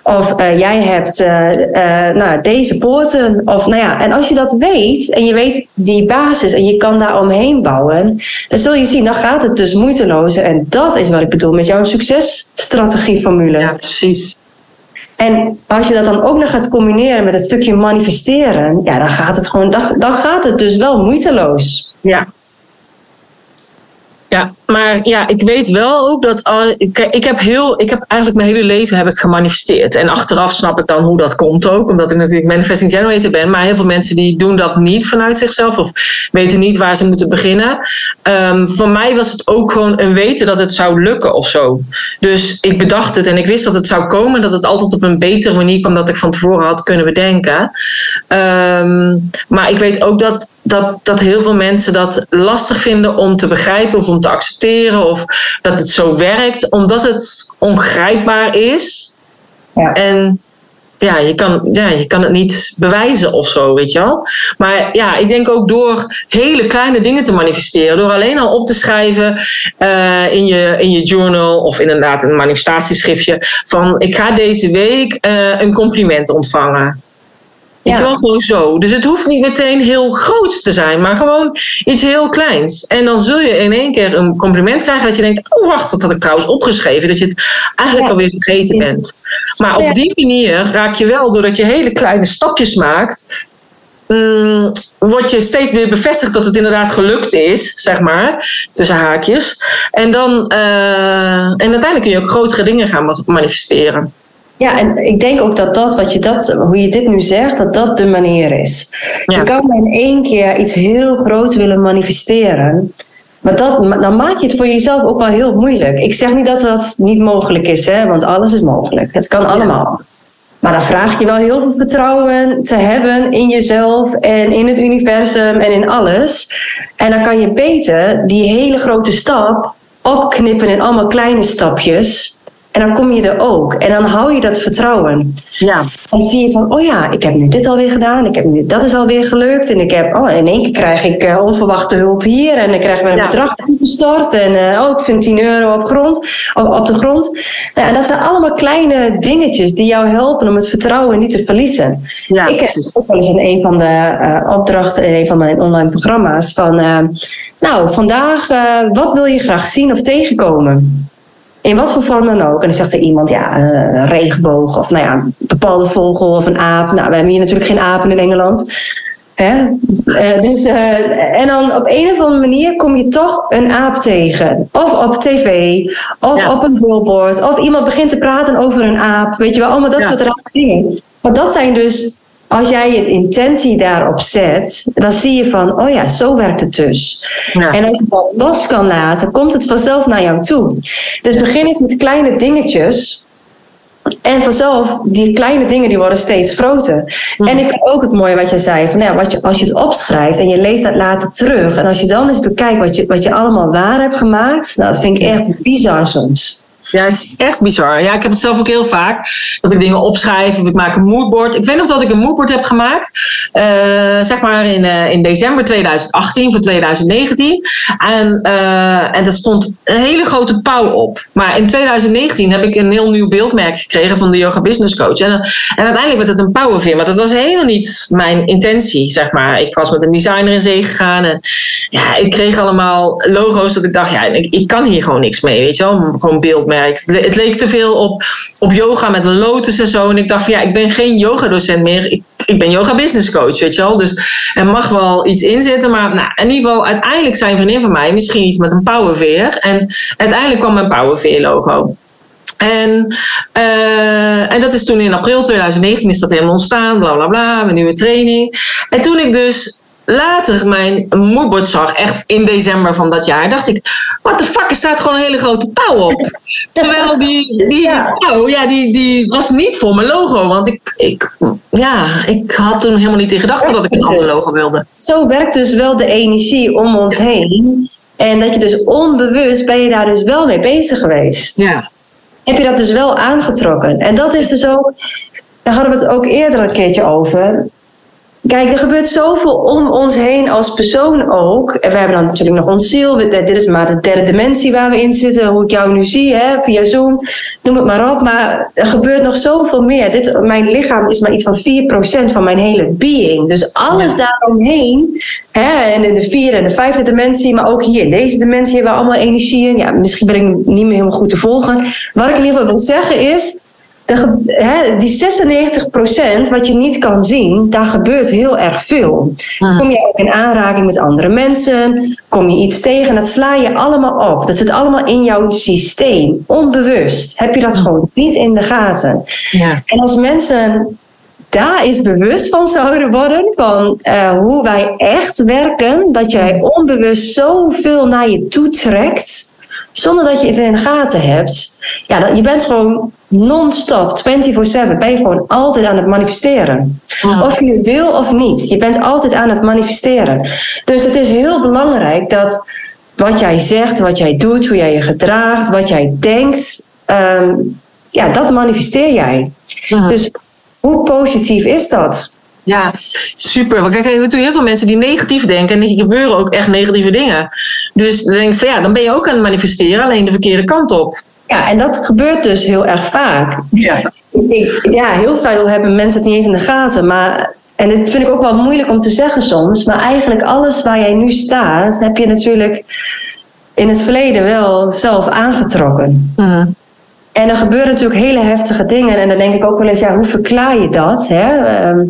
Of eh, jij hebt eh, nou, deze poorten. Of, nou ja, en als je dat weet, en je weet die basis... en je kan daar omheen bouwen... dan zul je zien, dan gaat het dus moeiteloos. En dat is wat ik bedoel met jouw successtrategieformule. ja precies. En als je dat dan ook nog gaat combineren met het stukje manifesteren, ja, dan gaat het gewoon, dan, dan gaat het dus wel moeiteloos. Ja, ja, maar ja, ik weet wel ook dat. Ik, ik, heb heel, ik heb eigenlijk mijn hele leven heb ik gemanifesteerd. En achteraf snap ik dan hoe dat komt ook, omdat ik natuurlijk manifesting generator ben. Maar heel veel mensen die doen dat niet vanuit zichzelf of weten niet waar ze moeten beginnen. Um, voor mij was het ook gewoon een weten dat het zou lukken of zo. Dus ik bedacht het en ik wist dat het zou komen. Dat het altijd op een betere manier kwam dan ik van tevoren had kunnen bedenken. Um, maar ik weet ook dat, dat, dat heel veel mensen dat lastig vinden om te begrijpen of om te accepteren of dat het zo werkt, omdat het ongrijpbaar is. Ja. En ja, je kan, ja, je kan het niet bewijzen of zo, weet je wel. Maar ja, ik denk ook door hele kleine dingen te manifesteren. Door alleen al op te schrijven uh, in, je, in je journal of inderdaad een manifestatieschriftje. Van ik ga deze week uh, een compliment ontvangen. Weet je wel, gewoon zo. Dus het hoeft niet meteen heel groot te zijn, maar gewoon iets heel kleins. En dan zul je in één keer een compliment krijgen dat je denkt: Oh, wacht, dat had ik trouwens opgeschreven. Dat je het eigenlijk alweer vergeten bent. Maar op die manier raak je wel, doordat je hele kleine stapjes maakt, um, word je steeds weer bevestigd dat het inderdaad gelukt is, zeg maar, tussen haakjes. En, dan, uh, en uiteindelijk kun je ook grotere dingen gaan manifesteren. Ja, en ik denk ook dat dat, wat je dat, hoe je dit nu zegt, dat dat de manier is. Je kan in één keer iets heel groots willen manifesteren. Maar dat, dan maak je het voor jezelf ook wel heel moeilijk. Ik zeg niet dat dat niet mogelijk is, hè, want alles is mogelijk. Het kan allemaal. Maar dan vraag je wel heel veel vertrouwen te hebben in jezelf en in het universum en in alles. En dan kan je beter die hele grote stap opknippen in allemaal kleine stapjes. En dan kom je er ook. En dan hou je dat vertrouwen. Ja. En zie je van, oh ja, ik heb nu dit alweer gedaan. Ik heb nu, dat is alweer gelukt. En ik heb, oh, in één keer krijg ik uh, onverwachte hulp hier. En dan krijg ik een ja. bedrag toegestort. En uh, oh, ik vind 10 euro op, grond, op, op de grond. Nou, en dat zijn allemaal kleine dingetjes die jou helpen om het vertrouwen niet te verliezen. Ja, ik heb ook wel eens in een van de uh, opdrachten in een van mijn online programma's van, nou, vandaag, wat wil je graag zien of tegenkomen? In wat voor vorm dan ook. En dan zegt er iemand, ja, een regenboog of nou ja, een bepaalde vogel of een aap. Nou, we hebben hier natuurlijk geen apen in Engeland. Hè? Uh, dus, uh, en dan op een of andere manier kom je toch een aap tegen. Of op tv, of ja. op een billboard. Of iemand begint te praten over een aap. Weet je wel, allemaal dat ja. soort rare dingen. Maar dat zijn dus als jij je intentie daarop zet, dan zie je van, oh ja, zo werkt het dus. Ja. En als je het los kan laten, komt het vanzelf naar jou toe. Dus begin eens met kleine dingetjes. En vanzelf, die kleine dingen die worden steeds groter. En ik vind ook het mooie wat je zei. Van, ja, wat je, als je het opschrijft en je leest dat later terug. En als je dan eens bekijkt wat je, wat je allemaal waar hebt gemaakt. Nou, dat vind ik echt bizar soms. Ja, het is echt bizar. Ja, ik heb het zelf ook heel vaak. Dat ik dingen opschrijf of ik maak een moodboard. Ik weet nog dat ik een moodboard heb gemaakt. Uh, zeg maar in, uh, in december 2018 voor 2019. En, uh, en er stond een hele grote pauw op. Maar in 2019 heb ik een heel nieuw beeldmerk gekregen van de Yoga Business Coach. En, en uiteindelijk werd het een pauwenfirma. Dat was helemaal niet mijn intentie, zeg maar. Ik was met een designer in zee gegaan. En ja, ik kreeg allemaal logo's dat ik dacht, ja, ik, ik kan hier gewoon niks mee. Weet je wel, gewoon beeldmerk. Het leek te veel op, op yoga met een lotus en zo. En ik dacht van ja, ik ben geen yogadocent meer. Ik, ik ben yoga business coach, weet je wel. Dus er mag wel iets in zitten. Maar nou, in ieder geval, uiteindelijk zijn vriendin van mij misschien iets met een powerveer. En uiteindelijk kwam mijn powerveer logo. En, uh, en dat is toen in april 2019 is dat helemaal ontstaan, bla bla bla, mijn nieuwe training. En toen ik dus later mijn moodboard zag, echt in december van dat jaar, dacht ik, wat de fuck, er staat gewoon een hele grote pauw op. Terwijl die, die ja. pauw, ja, die, die was niet voor mijn logo, want ik, ik, ja, ik had toen helemaal niet in gedachten dat ik een ander logo wilde. Zo werkt dus wel de energie om ons heen. En dat je dus onbewust ben je daar dus wel mee bezig geweest. Ja. Heb je dat dus wel aangetrokken. En dat is dus ook, daar hadden we het ook eerder een keertje over Kijk, er gebeurt zoveel om ons heen als persoon ook. En we hebben dan natuurlijk nog ons ziel. Dit is maar de derde dimensie waar we in zitten. Hoe ik jou nu zie, hè, via Zoom. Noem het maar op. Maar er gebeurt nog zoveel meer. Dit, mijn lichaam is maar iets van 4% van mijn hele being. Dus alles daaromheen. Hè, en in de vierde en de vijfde dimensie. Maar ook hier in deze dimensie hebben we allemaal energie in. Ja, misschien ben ik niet meer helemaal goed te volgen. Wat ik in ieder geval wil zeggen is de, hè, die 96% wat je niet kan zien, daar gebeurt heel erg veel. Mhm. Kom je ook in aanraking met andere mensen, kom je iets tegen, dat sla je allemaal op. Dat zit allemaal in jouw systeem, onbewust. Heb je dat gewoon niet in de gaten. Ja. En als mensen daar eens bewust van zouden worden, van eh, hoe wij echt werken, dat jij onbewust zoveel naar je toe trekt, zonder dat je het in de gaten hebt. Ja, dat, je bent gewoon non-stop, 24/7, ben je gewoon altijd aan het manifesteren. Of je nu wil of niet, je bent altijd aan het manifesteren. Dus het is heel belangrijk dat wat jij zegt, wat jij doet, hoe jij je gedraagt, wat jij denkt, ehm, ja, dat manifesteer jij. Dus hoe positief is dat? Ja, super. Want kijk, er zijn heel veel mensen die negatief denken en er gebeuren ook echt negatieve dingen. Dus dan denk ik van ja, dan ben je ook aan het manifesteren, alleen de verkeerde kant op. Ja, en dat gebeurt dus heel erg vaak. Ja. Ik, ja, heel veel hebben mensen het niet eens in de gaten. Maar, en dit vind ik ook wel moeilijk om te zeggen soms. Maar eigenlijk alles waar jij nu staat, heb je natuurlijk in het verleden wel zelf aangetrokken. Mhm. En er gebeuren natuurlijk hele heftige dingen. En dan denk ik ook wel eens, ja, hoe verklaar je dat? Hè? Ehm,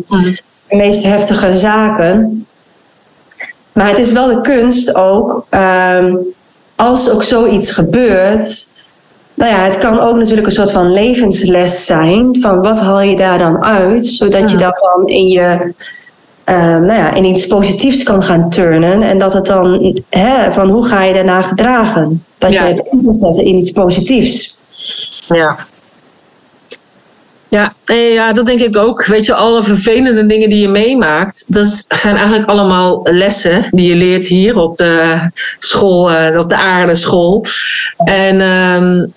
de meest heftige zaken. Maar het is wel de kunst ook, ehm, als ook zoiets gebeurt. Nou ja, het kan ook natuurlijk een soort van levensles zijn. Van wat haal je daar dan uit? Zodat je dat dan in je. ehm, nou ja, in iets positiefs kan gaan turnen. En dat het dan, hè, van hoe ga je daarna gedragen? Dat Ja. je het zetten in iets positiefs. Ja. Ja, ja, dat denk ik ook. Weet je, alle vervelende dingen die je meemaakt, dat zijn eigenlijk allemaal lessen die je leert hier op de school, eh, op de aardeschool. En ehm,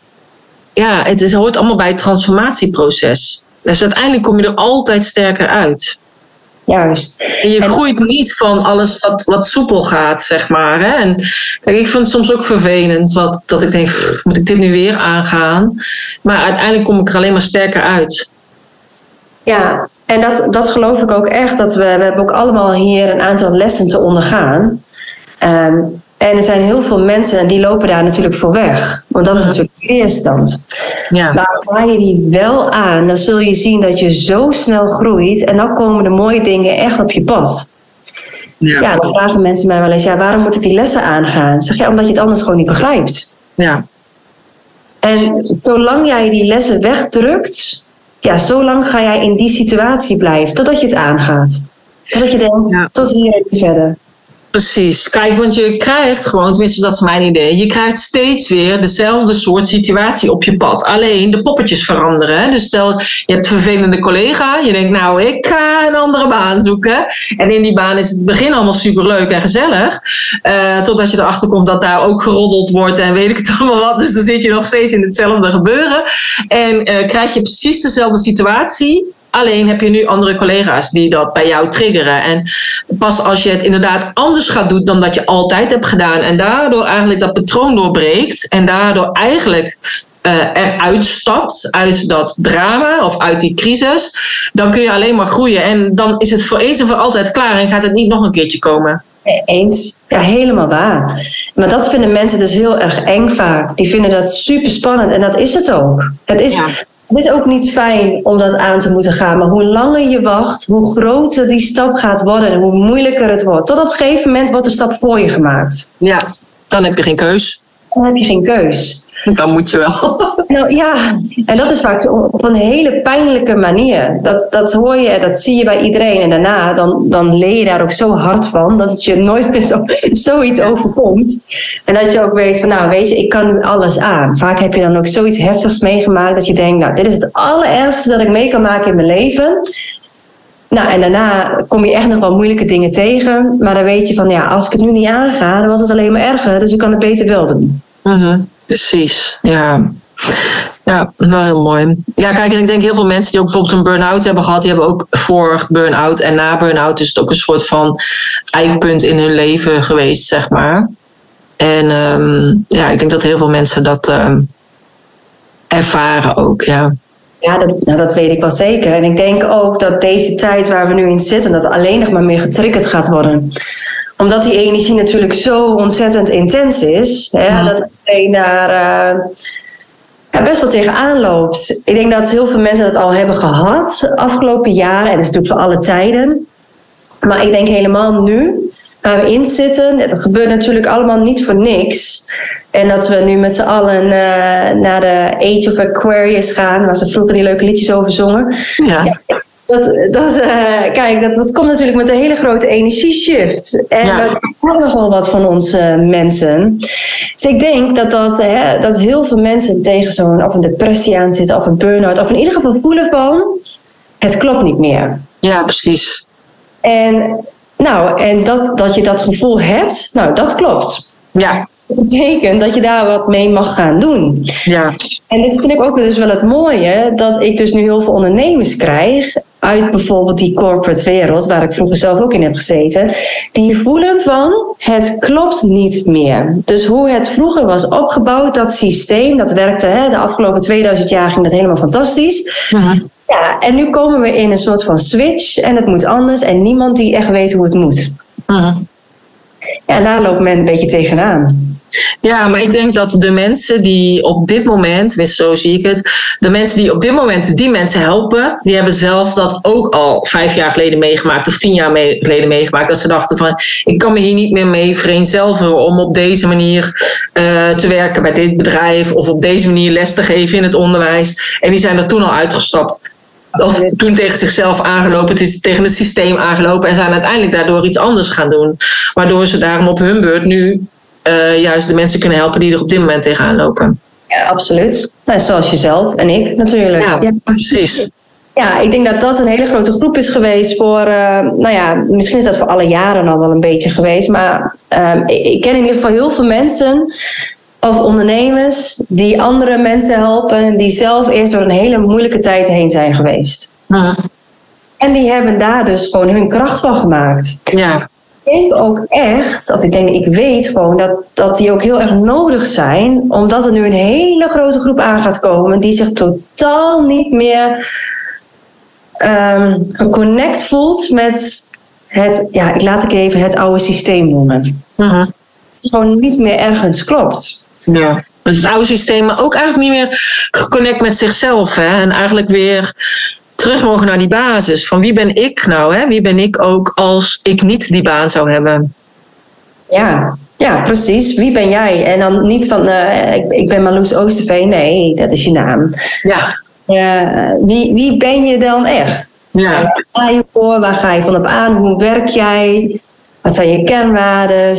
ja, het is, hoort allemaal bij het transformatieproces. Dus uiteindelijk kom je er altijd sterker uit. Juist. En je En- groeit niet van alles wat, wat soepel gaat, zeg maar. Hè? En kijk, ik vind het soms ook vervelend wat, dat ik denk, "Pff, moet ik dit nu weer aangaan? Maar uiteindelijk kom ik er alleen maar sterker uit. Ja, en dat, dat geloof ik ook echt. Dat we, we hebben ook allemaal hier een aantal lessen te ondergaan. Ehm, en er zijn heel veel mensen en die lopen daar natuurlijk voor weg. Want dat is natuurlijk weerstand. Ja, Maar ga je die wel aan, dan zul je zien dat je zo snel groeit. En dan komen de mooie dingen echt op je pad. ja, Ja, dan vragen mensen mij wel eens, ja, waarom moet ik die lessen aangaan? Zeg je, omdat je het anders gewoon niet begrijpt. ja. En zolang jij die lessen wegdrukt, ja, zolang ga jij in die situatie blijven, totdat je het aangaat. Totdat je denkt, Ja. tot hier en niet verder. Precies. Kijk, want je krijgt gewoon, tenminste dat is mijn idee, je krijgt steeds weer dezelfde soort situatie op je pad. Alleen de poppetjes veranderen. Hè? Dus stel, je hebt een vervelende collega, je denkt nou, ik ga een andere baan zoeken. En in die baan is het begin allemaal superleuk en gezellig. eh, totdat je erachter komt dat daar ook geroddeld wordt en weet ik het allemaal wat. Dus dan zit je nog steeds in hetzelfde gebeuren. En eh, krijg je precies dezelfde situatie. Alleen heb je nu andere collega's die dat bij jou triggeren. En pas als je het inderdaad anders gaat doen dan dat je altijd hebt gedaan. En daardoor eigenlijk dat patroon doorbreekt. En daardoor eigenlijk eh eruit stapt uit dat drama of uit die crisis. Dan kun je alleen maar groeien. En dan is het voor eens en voor altijd klaar. En gaat het niet nog een keertje komen. Eens. Ja, helemaal waar. Maar dat vinden mensen dus heel erg eng vaak. Die vinden dat super spannend en dat is het ook. Het is, Ja. Het is ook niet fijn om dat aan te moeten gaan. Maar hoe langer je wacht, hoe groter die stap gaat worden en hoe moeilijker het wordt. Tot op een gegeven moment wordt de stap voor je gemaakt. Ja, dan heb je geen keus. Dan heb je geen keus. Dan moet je wel. Nou ja, en dat is vaak op een hele pijnlijke manier. Dat, dat hoor je, dat zie je bij iedereen. En daarna, dan, dan leer je daar ook zo hard van dat het je nooit meer zo, zoiets overkomt. En dat je ook weet van, nou weet je, ik kan nu alles aan. Vaak heb je dan ook zoiets heftigs meegemaakt dat je denkt, nou, dit is het allerergste dat ik mee kan maken in mijn leven. Nou, en daarna kom je echt nog wel moeilijke dingen tegen. Maar dan weet je van, ja, als ik het nu niet aanga, dan was het alleen maar erger. Dus ik kan het beter wel doen. Mhm, Precies, ja. Ja, wel heel mooi. Ja, kijk, en ik denk heel veel mensen die ook bijvoorbeeld een burn-out hebben gehad, die hebben ook voor burn-out en na burn-out is het ook een soort van eikpunt in hun leven geweest, zeg maar. En ehm, ja, ik denk dat heel veel mensen dat ehm, ervaren ook, ja. Ja, dat, nou, dat weet ik wel zeker. En ik denk ook dat deze tijd waar we nu in zitten, dat alleen nog maar meer getriggerd gaat worden. Omdat die energie natuurlijk zo ontzettend intens is. Hè, Ja. Dat iedereen daar. eh, best wel tegenaan loopt. Ik denk dat heel veel mensen dat al hebben gehad de afgelopen jaren. En dat is natuurlijk voor alle tijden. Maar ik denk helemaal nu, waar we in zitten, dat gebeurt natuurlijk allemaal niet voor niks. En dat we nu met z'n allen uh, naar de Age of Aquarius gaan, waar ze vroeger die leuke liedjes over zongen. ja dat, dat, uh, kijk, dat, dat komt natuurlijk met een hele grote energieshift. En ja. dat nog wel wat van onze mensen. Dus ik denk dat, dat, hè, dat heel veel mensen tegen zo'n of een depressie aan zitten, of een burn-out, of in ieder geval voelen van het klopt niet meer. Ja, precies. En, nou, en dat, dat je dat gevoel hebt, nou, dat klopt. Ja. Dat betekent dat je daar wat mee mag gaan doen. Ja. En dit vind ik ook dus wel het mooie, dat ik dus nu heel veel ondernemers krijg uit bijvoorbeeld die corporate wereld, waar ik vroeger zelf ook in heb gezeten, die voelen van het klopt niet meer. Dus hoe het vroeger was opgebouwd, dat systeem, dat werkte hè, de afgelopen 2000 jaar ging dat helemaal fantastisch. Ja, en nu komen we in een soort van switch en het moet anders en niemand die echt weet hoe het moet. Ja, daar loopt men een beetje tegenaan. Ja, maar ik denk dat de mensen die op dit moment, zo zie ik het, de mensen die op dit moment die mensen helpen, die hebben zelf dat ook al vijf jaar geleden meegemaakt of tien jaar geleden meegemaakt. Dat ze dachten van, ik kan me hier niet meer mee vereenzelvigen om op deze manier uh, te werken bij dit bedrijf of op deze manier les te geven in het onderwijs. En die zijn er toen al uitgestapt. Of toen tegen zichzelf aangelopen, het is tegen het systeem aangelopen en zijn uiteindelijk daardoor iets anders gaan doen. Waardoor ze daarom op hun beurt nu uh, juist de mensen kunnen helpen die er op dit moment tegenaan lopen. Ja, absoluut. Nou, zoals jezelf en ik natuurlijk. Ja, precies. Ja, ik denk dat dat een hele grote groep is geweest voor, uh, nou ja, misschien is dat voor alle jaren al wel een beetje geweest, maar uh, ik ken in ieder geval heel veel mensen of ondernemers die andere mensen helpen, die zelf eerst door een hele moeilijke tijd heen zijn geweest. Mm. En die hebben daar dus gewoon hun kracht van gemaakt. Ja denk ook echt, of ik denk, ik weet gewoon dat, dat die ook heel erg nodig zijn, omdat er nu een hele grote groep aan gaat komen die zich totaal niet meer um, geconnect voelt met het, ja, ik laat ik even het oude systeem noemen. Uh-huh. Het is gewoon niet meer ergens klopt. Ja. Dus het oude systeem, maar ook eigenlijk niet meer geconnect met zichzelf. Hè? En eigenlijk weer terug mogen naar die basis. Van wie ben ik nou? Hè? Wie ben ik ook als ik niet die baan zou hebben? Ja, ja, precies. Wie ben jij? En dan niet van, uh, ik, ik ben Marloes Oosterveen. Nee, dat is je naam. Ja. Uh, wie, wie ben je dan echt? Ja. Waar ga je voor? Waar ga je van op aan? Hoe werk jij? Wat zijn je kernwaarden?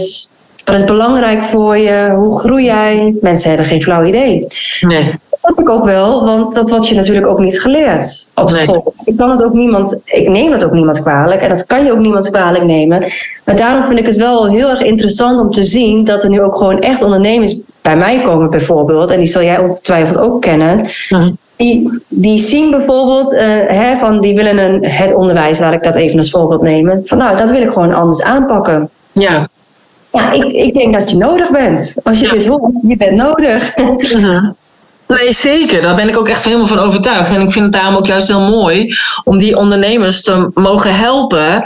Wat is belangrijk voor je? Hoe groei jij? Mensen hebben geen flauw idee. Nee. Dat heb ik ook wel, want dat wordt je natuurlijk ook niet geleerd op school. Nee. Ik kan het ook niemand, ik neem het ook niemand kwalijk en dat kan je ook niemand kwalijk nemen. Maar daarom vind ik het wel heel erg interessant om te zien dat er nu ook gewoon echt ondernemers bij mij komen, bijvoorbeeld, en die zal jij ongetwijfeld ook kennen. Mm. Die, die zien bijvoorbeeld, uh, hè, van die willen een, het onderwijs, laat ik dat even als voorbeeld nemen. Van nou, dat wil ik gewoon anders aanpakken. Ja. Ja, ik, ik denk dat je nodig bent. Als je Ja. dit hoort, je bent nodig. Mhm. Nee, zeker. Daar ben ik ook echt helemaal van overtuigd. En ik vind het daarom ook juist heel mooi om die ondernemers te mogen helpen.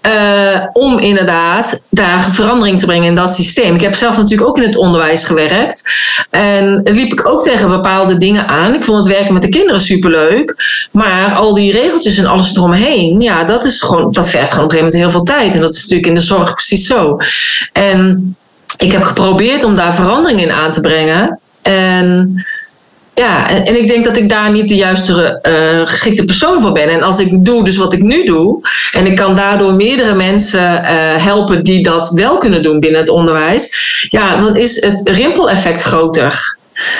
eh, om inderdaad daar verandering te brengen in dat systeem. Ik heb zelf natuurlijk ook in het onderwijs gewerkt. En liep ik ook tegen bepaalde dingen aan. Ik vond het werken met de kinderen superleuk. Maar al die regeltjes en alles eromheen, ja, dat, is gewoon, dat vergt gewoon op een gegeven moment heel veel tijd. En dat is natuurlijk in de zorg precies zo. En ik heb geprobeerd om daar verandering in aan te brengen. En ja, en, ik denk dat ik daar niet de juiste eh, geschikte persoon voor ben. En als ik doe dus wat ik nu doe, en ik kan daardoor meerdere mensen eh, helpen die dat wel kunnen doen binnen het onderwijs, ja, dan is het rimpeleffect groter.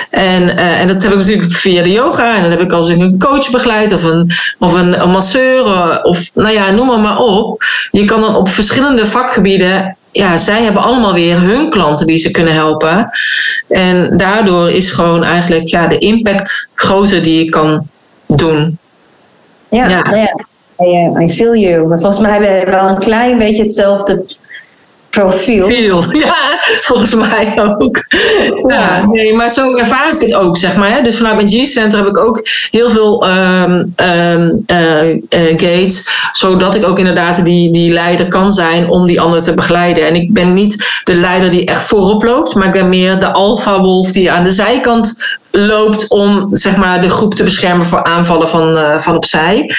En, eh, en dat heb ik natuurlijk via de yoga. En dan heb ik als ik een coach begeleid of een, of een, een masseur. Of nou ja, noem maar, maar op. Je kan dan op verschillende vakgebieden. Ja, zij hebben allemaal weer hun klanten die ze kunnen helpen. En daardoor is gewoon eigenlijk ja, de impact groter die je kan doen. Ja, Ja. nou ja. I, I feel you. Maar volgens mij hebben we wel een klein beetje hetzelfde profiel. Veel, ja, volgens mij ook. Ja, nee, maar zo ervaar ik het ook, zeg maar. Hè. Dus vanuit mijn G-center heb ik ook heel veel ehm, ehm, eh, eh, gates, zodat ik ook inderdaad die, die leider kan zijn om die anderen te begeleiden. En ik ben niet de leider die echt voorop loopt, maar ik ben meer de alfa-wolf die aan de zijkant loopt om zeg maar, de groep te beschermen voor aanvallen van, uh, van opzij.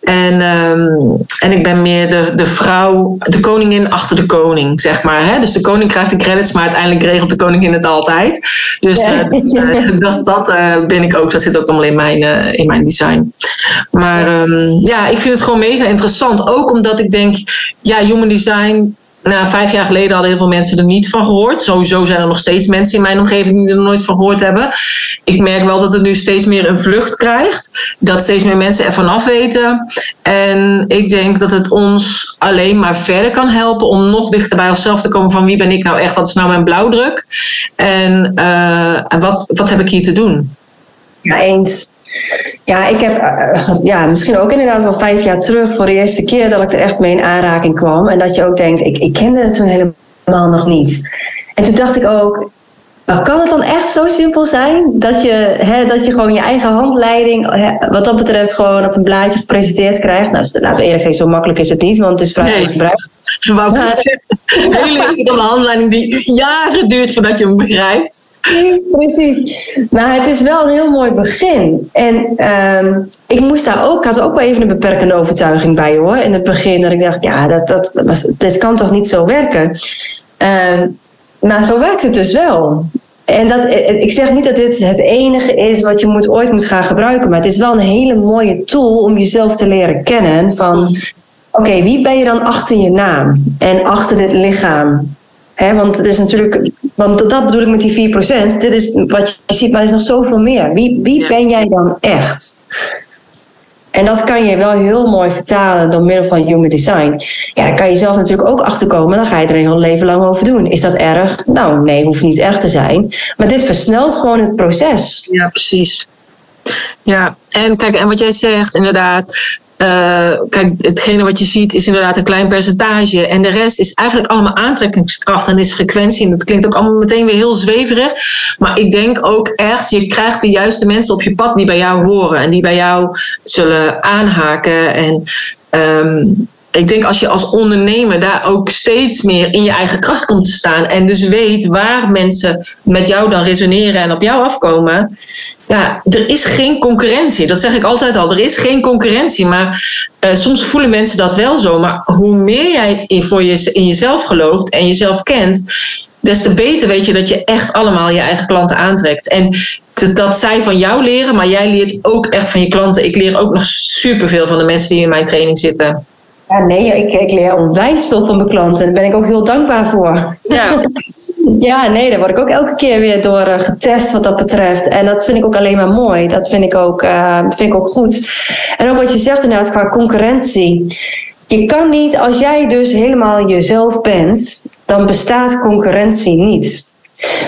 En, um, en ik ben meer de, de vrouw, de koningin achter de koning, zeg maar. Hè? Dus de koning krijgt de credits, maar uiteindelijk regelt de koningin het altijd. Dus ja. uh, dat, dat uh, ben ik ook, dat zit ook allemaal in mijn, in mijn design. Maar um, ja, ik vind het gewoon mega interessant. Ook omdat ik denk, ja, human design nou, vijf jaar geleden hadden heel veel mensen er niet van gehoord. Sowieso zijn er nog steeds mensen in mijn omgeving die er nooit van gehoord hebben. Ik merk wel dat het nu steeds meer een vlucht krijgt. Dat steeds meer mensen ervan af weten. En ik denk dat het ons alleen maar verder kan helpen om nog dichter bij onszelf te komen van wie ben ik nou echt, wat is nou mijn blauwdruk en, en wat, wat heb ik hier te doen. Ja, eens. Ja, ik heb uh, ja, misschien ook inderdaad wel vijf jaar terug voor de eerste keer dat ik er echt mee in aanraking kwam. En dat je ook denkt, ik, ik kende het toen helemaal nog niet. En toen dacht ik ook, maar kan het dan echt zo simpel zijn dat je, hè, dat je gewoon je eigen handleiding, hè, wat dat betreft, gewoon op een blaadje gepresenteerd krijgt? Nou, laten we eerlijk zeggen, zo makkelijk is het niet, want het is vrij nee. gebruikt. Ze wou een hele ingewikkelde handleiding die jaren duurt voordat je hem begrijpt. Precies, precies. Maar het is wel een heel mooi begin. En uh, ik moest daar ook, had ook wel even een beperkende overtuiging bij hoor. In het begin dat ik dacht, ja, dat, dat, was, dit kan toch niet zo werken. Uh, maar zo werkt het dus wel. En dat, ik zeg niet dat dit het enige is wat je moet, ooit moet gaan gebruiken. Maar het is wel een hele mooie tool om jezelf te leren kennen. Van, mm. oké, wie ben je dan achter je naam? En achter dit lichaam? He, want het is natuurlijk, want dat bedoel ik met die 4%. Dit is wat je ziet, maar er is nog zoveel meer. Wie, wie ben jij dan echt? En dat kan je wel heel mooi vertalen door middel van human design. Ja, daar kan je zelf natuurlijk ook achterkomen. Dan ga je er een heel leven lang over doen. Is dat erg? Nou, nee, hoeft niet erg te zijn. Maar dit versnelt gewoon het proces. Ja, precies. Ja, en kijk, en wat jij zegt, inderdaad, kijk, hetgene wat je ziet is inderdaad een klein percentage. En de rest is eigenlijk allemaal aantrekkingskracht en is frequentie. En dat klinkt ook allemaal meteen weer heel zweverig. Maar ik denk ook echt, je krijgt de juiste mensen op je pad die bij jou horen. En die bij jou zullen aanhaken. En um, ik denk als je als ondernemer daar ook steeds meer in je eigen kracht komt te staan en dus weet waar mensen met jou dan resoneren en op jou afkomen. Ja, er is geen concurrentie. Dat zeg ik altijd al. Er is geen concurrentie. Maar uh, soms voelen mensen dat wel zo. Maar hoe meer jij in, voor in jezelf gelooft en jezelf kent, des te beter weet je dat je echt allemaal je eigen klanten aantrekt. En dat zij van jou leren, maar jij leert ook echt van je klanten. Ik leer ook nog superveel van de mensen die in mijn training zitten. Ja, nee, ik, ik leer onwijs veel van mijn klanten. Daar ben ik ook heel dankbaar voor. Ja. ja, nee, daar word ik ook elke keer weer door uh, getest wat dat betreft. En dat vind ik ook alleen maar mooi. Dat vind ik ook, uh, vind ik ook goed. En ook wat je zegt inderdaad qua concurrentie. Je kan niet, als jij dus helemaal jezelf bent, dan bestaat concurrentie niet.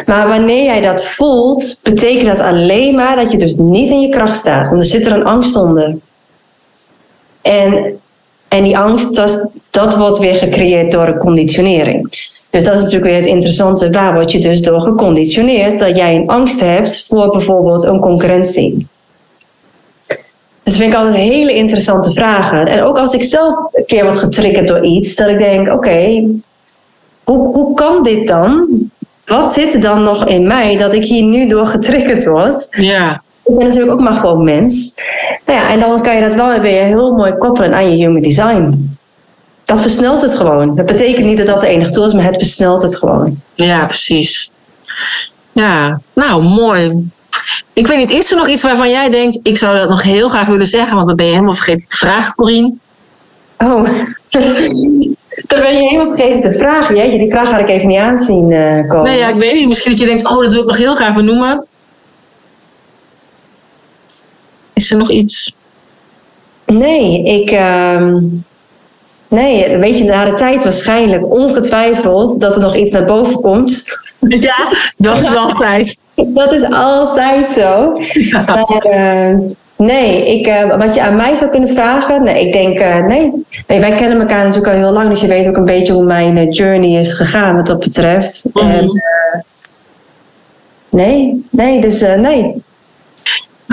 Maar wanneer jij dat voelt, betekent dat alleen maar dat je dus niet in je kracht staat. Want er zit er een angst onder. En en die angst, dat, dat wordt weer gecreëerd door een conditionering. Dus dat is natuurlijk weer het interessante. Waar word je dus door geconditioneerd dat jij een angst hebt voor bijvoorbeeld een concurrentie? Dus vind ik altijd hele interessante vragen. En ook als ik zelf een keer word getriggerd door iets, dat ik denk: oké, hoe, hoe kan dit dan? Wat zit er dan nog in mij dat ik hier nu door getriggerd word? Ja ik ben natuurlijk ook maar gewoon mens. Nou ja, en dan kan je dat wel weer heel mooi koppelen aan je human design. Dat versnelt het gewoon. Dat betekent niet dat dat de enige tool is, maar het versnelt het gewoon. Ja, precies. Ja, nou mooi. Ik weet niet, is er nog iets waarvan jij denkt, ik zou dat nog heel graag willen zeggen, want dan ben je helemaal vergeten te vragen, Corine. Oh, dan ben je helemaal vergeten te vragen. Jeetje, die vraag had ik even niet aanzien uh, komen. Nee, ja, ik weet niet. Misschien dat je denkt, oh, dat wil ik nog heel graag benoemen. Is er nog iets? Nee, ik. Uh, nee, weet je, na de tijd waarschijnlijk ongetwijfeld dat er nog iets naar boven komt. Ja, dat is altijd. dat is altijd zo. Maar uh, nee, ik, uh, wat je aan mij zou kunnen vragen, nee, ik denk uh, nee. nee. Wij kennen elkaar natuurlijk al heel lang, dus je weet ook een beetje hoe mijn journey is gegaan wat dat betreft. Mm. En, nee, nee, dus nee.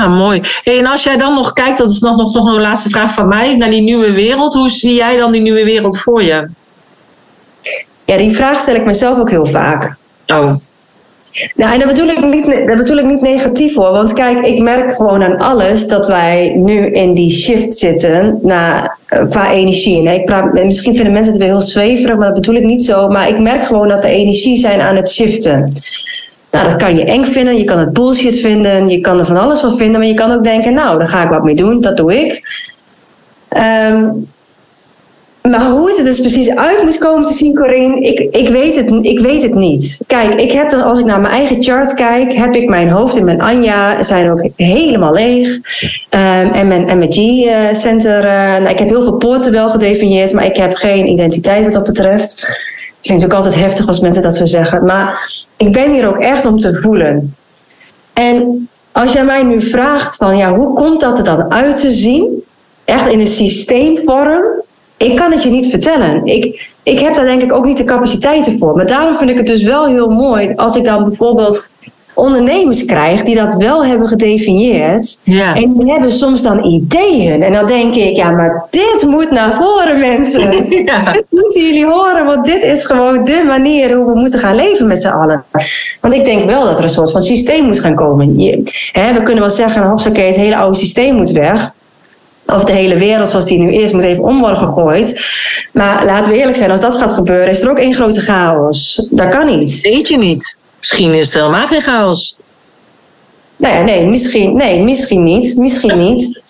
Nou, mooi. en als jij dan nog kijkt, dat is nog, nog, nog een laatste vraag van mij, naar die nieuwe wereld. Hoe zie jij dan die nieuwe wereld voor je? Ja, die vraag stel ik mezelf ook heel vaak. Oh. Nou, en dat bedoel, ik niet, dat bedoel ik niet negatief hoor. Want kijk, ik merk gewoon aan alles dat wij nu in die shift zitten naar, eh, qua energie. Ik praat, misschien vinden mensen het weer heel zweverig, maar dat bedoel ik niet zo. Maar ik merk gewoon dat de energie zijn aan het shiften. Nou, dat kan je eng vinden, je kan het bullshit vinden, je kan er van alles van vinden, maar je kan ook denken, nou, daar ga ik wat mee doen, dat doe ik. Um, maar hoe het er dus precies uit moet komen te zien, Corinne, ik, ik, weet het, ik weet het niet. Kijk, ik heb dan, als ik naar mijn eigen chart kijk, heb ik mijn hoofd en mijn Anja zijn ook helemaal leeg. Um, en mijn, en mijn G-center, uh, nou, ik heb heel veel poorten wel gedefinieerd, maar ik heb geen identiteit wat dat betreft. Ik vind het ook altijd heftig als mensen dat zo zeggen. Maar ik ben hier ook echt om te voelen. En als jij mij nu vraagt van, ja, hoe komt dat er dan uit te zien? Echt in een systeemvorm ik kan het je niet vertellen. Ik, ik heb daar denk ik ook niet de capaciteiten voor. Maar daarom vind ik het dus wel heel mooi als ik dan bijvoorbeeld ondernemers krijg die dat wel hebben gedefinieerd. Ja. En die hebben soms dan ideeën. En dan denk ik, ja, maar dit moet naar voren, mensen. Ja. Dit moeten jullie horen, want dit is gewoon de manier hoe we moeten gaan leven met z'n allen. Want ik denk wel dat er een soort van systeem moet gaan komen. Je, hè, we kunnen wel zeggen, hopsakee, het hele oude systeem moet weg of de hele wereld zoals die nu is, moet even om worden gegooid. Maar laten we eerlijk zijn, als dat gaat gebeuren, is er ook één grote chaos. Dat kan niet. Weet je niet. Misschien is het helemaal geen chaos. Nou ja, nee, misschien, nee, misschien niet. Misschien niet.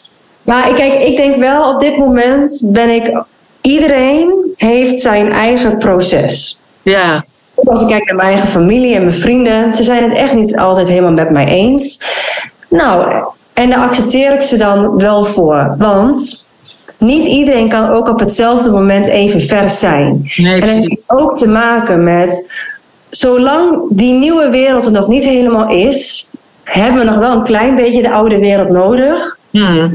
Maar kijk, ik denk wel op dit moment ben ik. Iedereen heeft zijn eigen proces. Ja. Als ik kijk naar mijn eigen familie en mijn vrienden, ze zijn het echt niet altijd helemaal met mij eens. Nou, en daar accepteer ik ze dan wel voor. Want niet iedereen kan ook op hetzelfde moment even vers zijn. Nee, en dat heeft ook te maken met, zolang die nieuwe wereld er nog niet helemaal is, hebben we nog wel een klein beetje de oude wereld nodig hmm.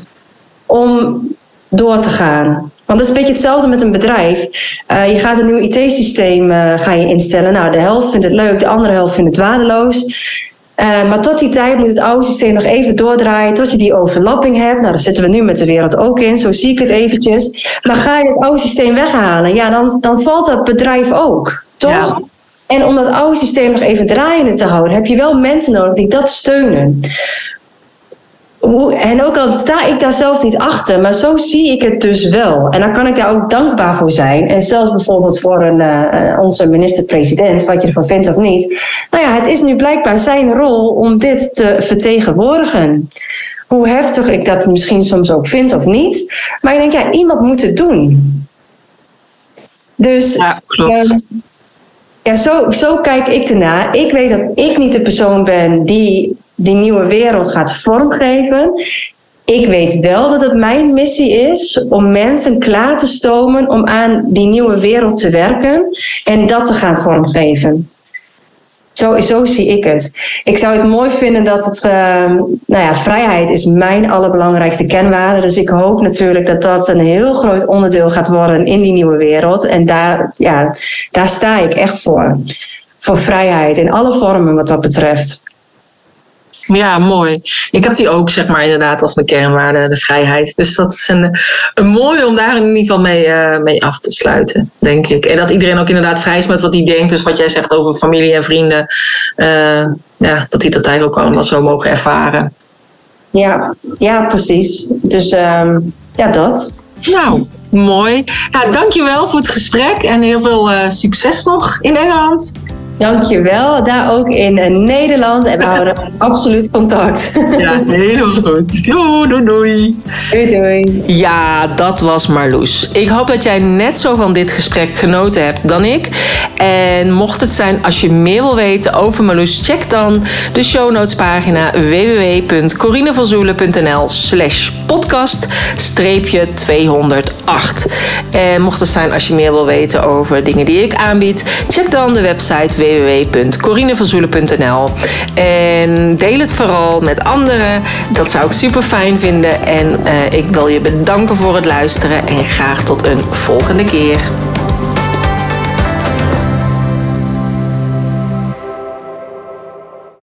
om door te gaan. Want dat is een beetje hetzelfde met een bedrijf. Uh, je gaat een nieuw IT-systeem uh, ga je instellen. Nou, de helft vindt het leuk, de andere helft vindt het waardeloos. Uh, maar tot die tijd moet het oude systeem nog even doordraaien tot je die overlapping hebt. Nou, daar zitten we nu met de wereld ook in, zo zie ik het eventjes. Maar ga je het oude systeem weghalen, ja, dan, dan valt dat bedrijf ook, toch? Ja. En om dat oude systeem nog even draaiende te houden, heb je wel mensen nodig die dat steunen en ook al sta ik daar zelf niet achter, maar zo zie ik het dus wel. En dan kan ik daar ook dankbaar voor zijn. En zelfs bijvoorbeeld voor een, uh, onze minister-president, wat je ervan vindt of niet. Nou ja, het is nu blijkbaar zijn rol om dit te vertegenwoordigen. Hoe heftig ik dat misschien soms ook vind of niet. Maar ik denk, ja, iemand moet het doen. Dus ja, klopt. Uh, ja, zo, zo kijk ik ernaar. Ik weet dat ik niet de persoon ben die die nieuwe wereld gaat vormgeven. Ik weet wel dat het mijn missie is om mensen klaar te stomen om aan die nieuwe wereld te werken en dat te gaan vormgeven. Zo, zo zie ik het. Ik zou het mooi vinden dat het, uh, nou ja, vrijheid is mijn allerbelangrijkste kenwaarde. Dus ik hoop natuurlijk dat dat een heel groot onderdeel gaat worden in die nieuwe wereld. En daar, ja, daar sta ik echt voor. Voor vrijheid in alle vormen wat dat betreft. Ja, mooi. Ik heb die ook, zeg maar, inderdaad als mijn kernwaarde, de vrijheid. Dus dat is een, een mooi om daar in ieder geval mee, uh, mee af te sluiten, denk ik. En dat iedereen ook inderdaad vrij is met wat hij denkt. Dus wat jij zegt over familie en vrienden, uh, ja, dat die dat eigenlijk ook allemaal zo mogen ervaren. Ja, ja precies. Dus um, ja, dat. Nou, mooi. Nou, dankjewel voor het gesprek en heel veel uh, succes nog in Engeland. Dankjewel. Daar ook in eh, Nederland. En we houden absoluut contact. Ja, helemaal goed. Doei, doei, doei. Doei, doei. Ja, dat was Marloes. Ik hoop dat jij net zo van dit gesprek genoten hebt dan ik. En mocht het zijn als je meer wil weten over Marloes, check dan de show notes pagina www.corinevanzoelen.nl slash podcast 208. En mocht het zijn als je meer wil weten over dingen die ik aanbied, check dan de website www.corinevanzoelen.nl. En deel het vooral met anderen. Dat zou ik super fijn vinden. En uh, ik wil je bedanken voor het luisteren en graag tot een volgende keer.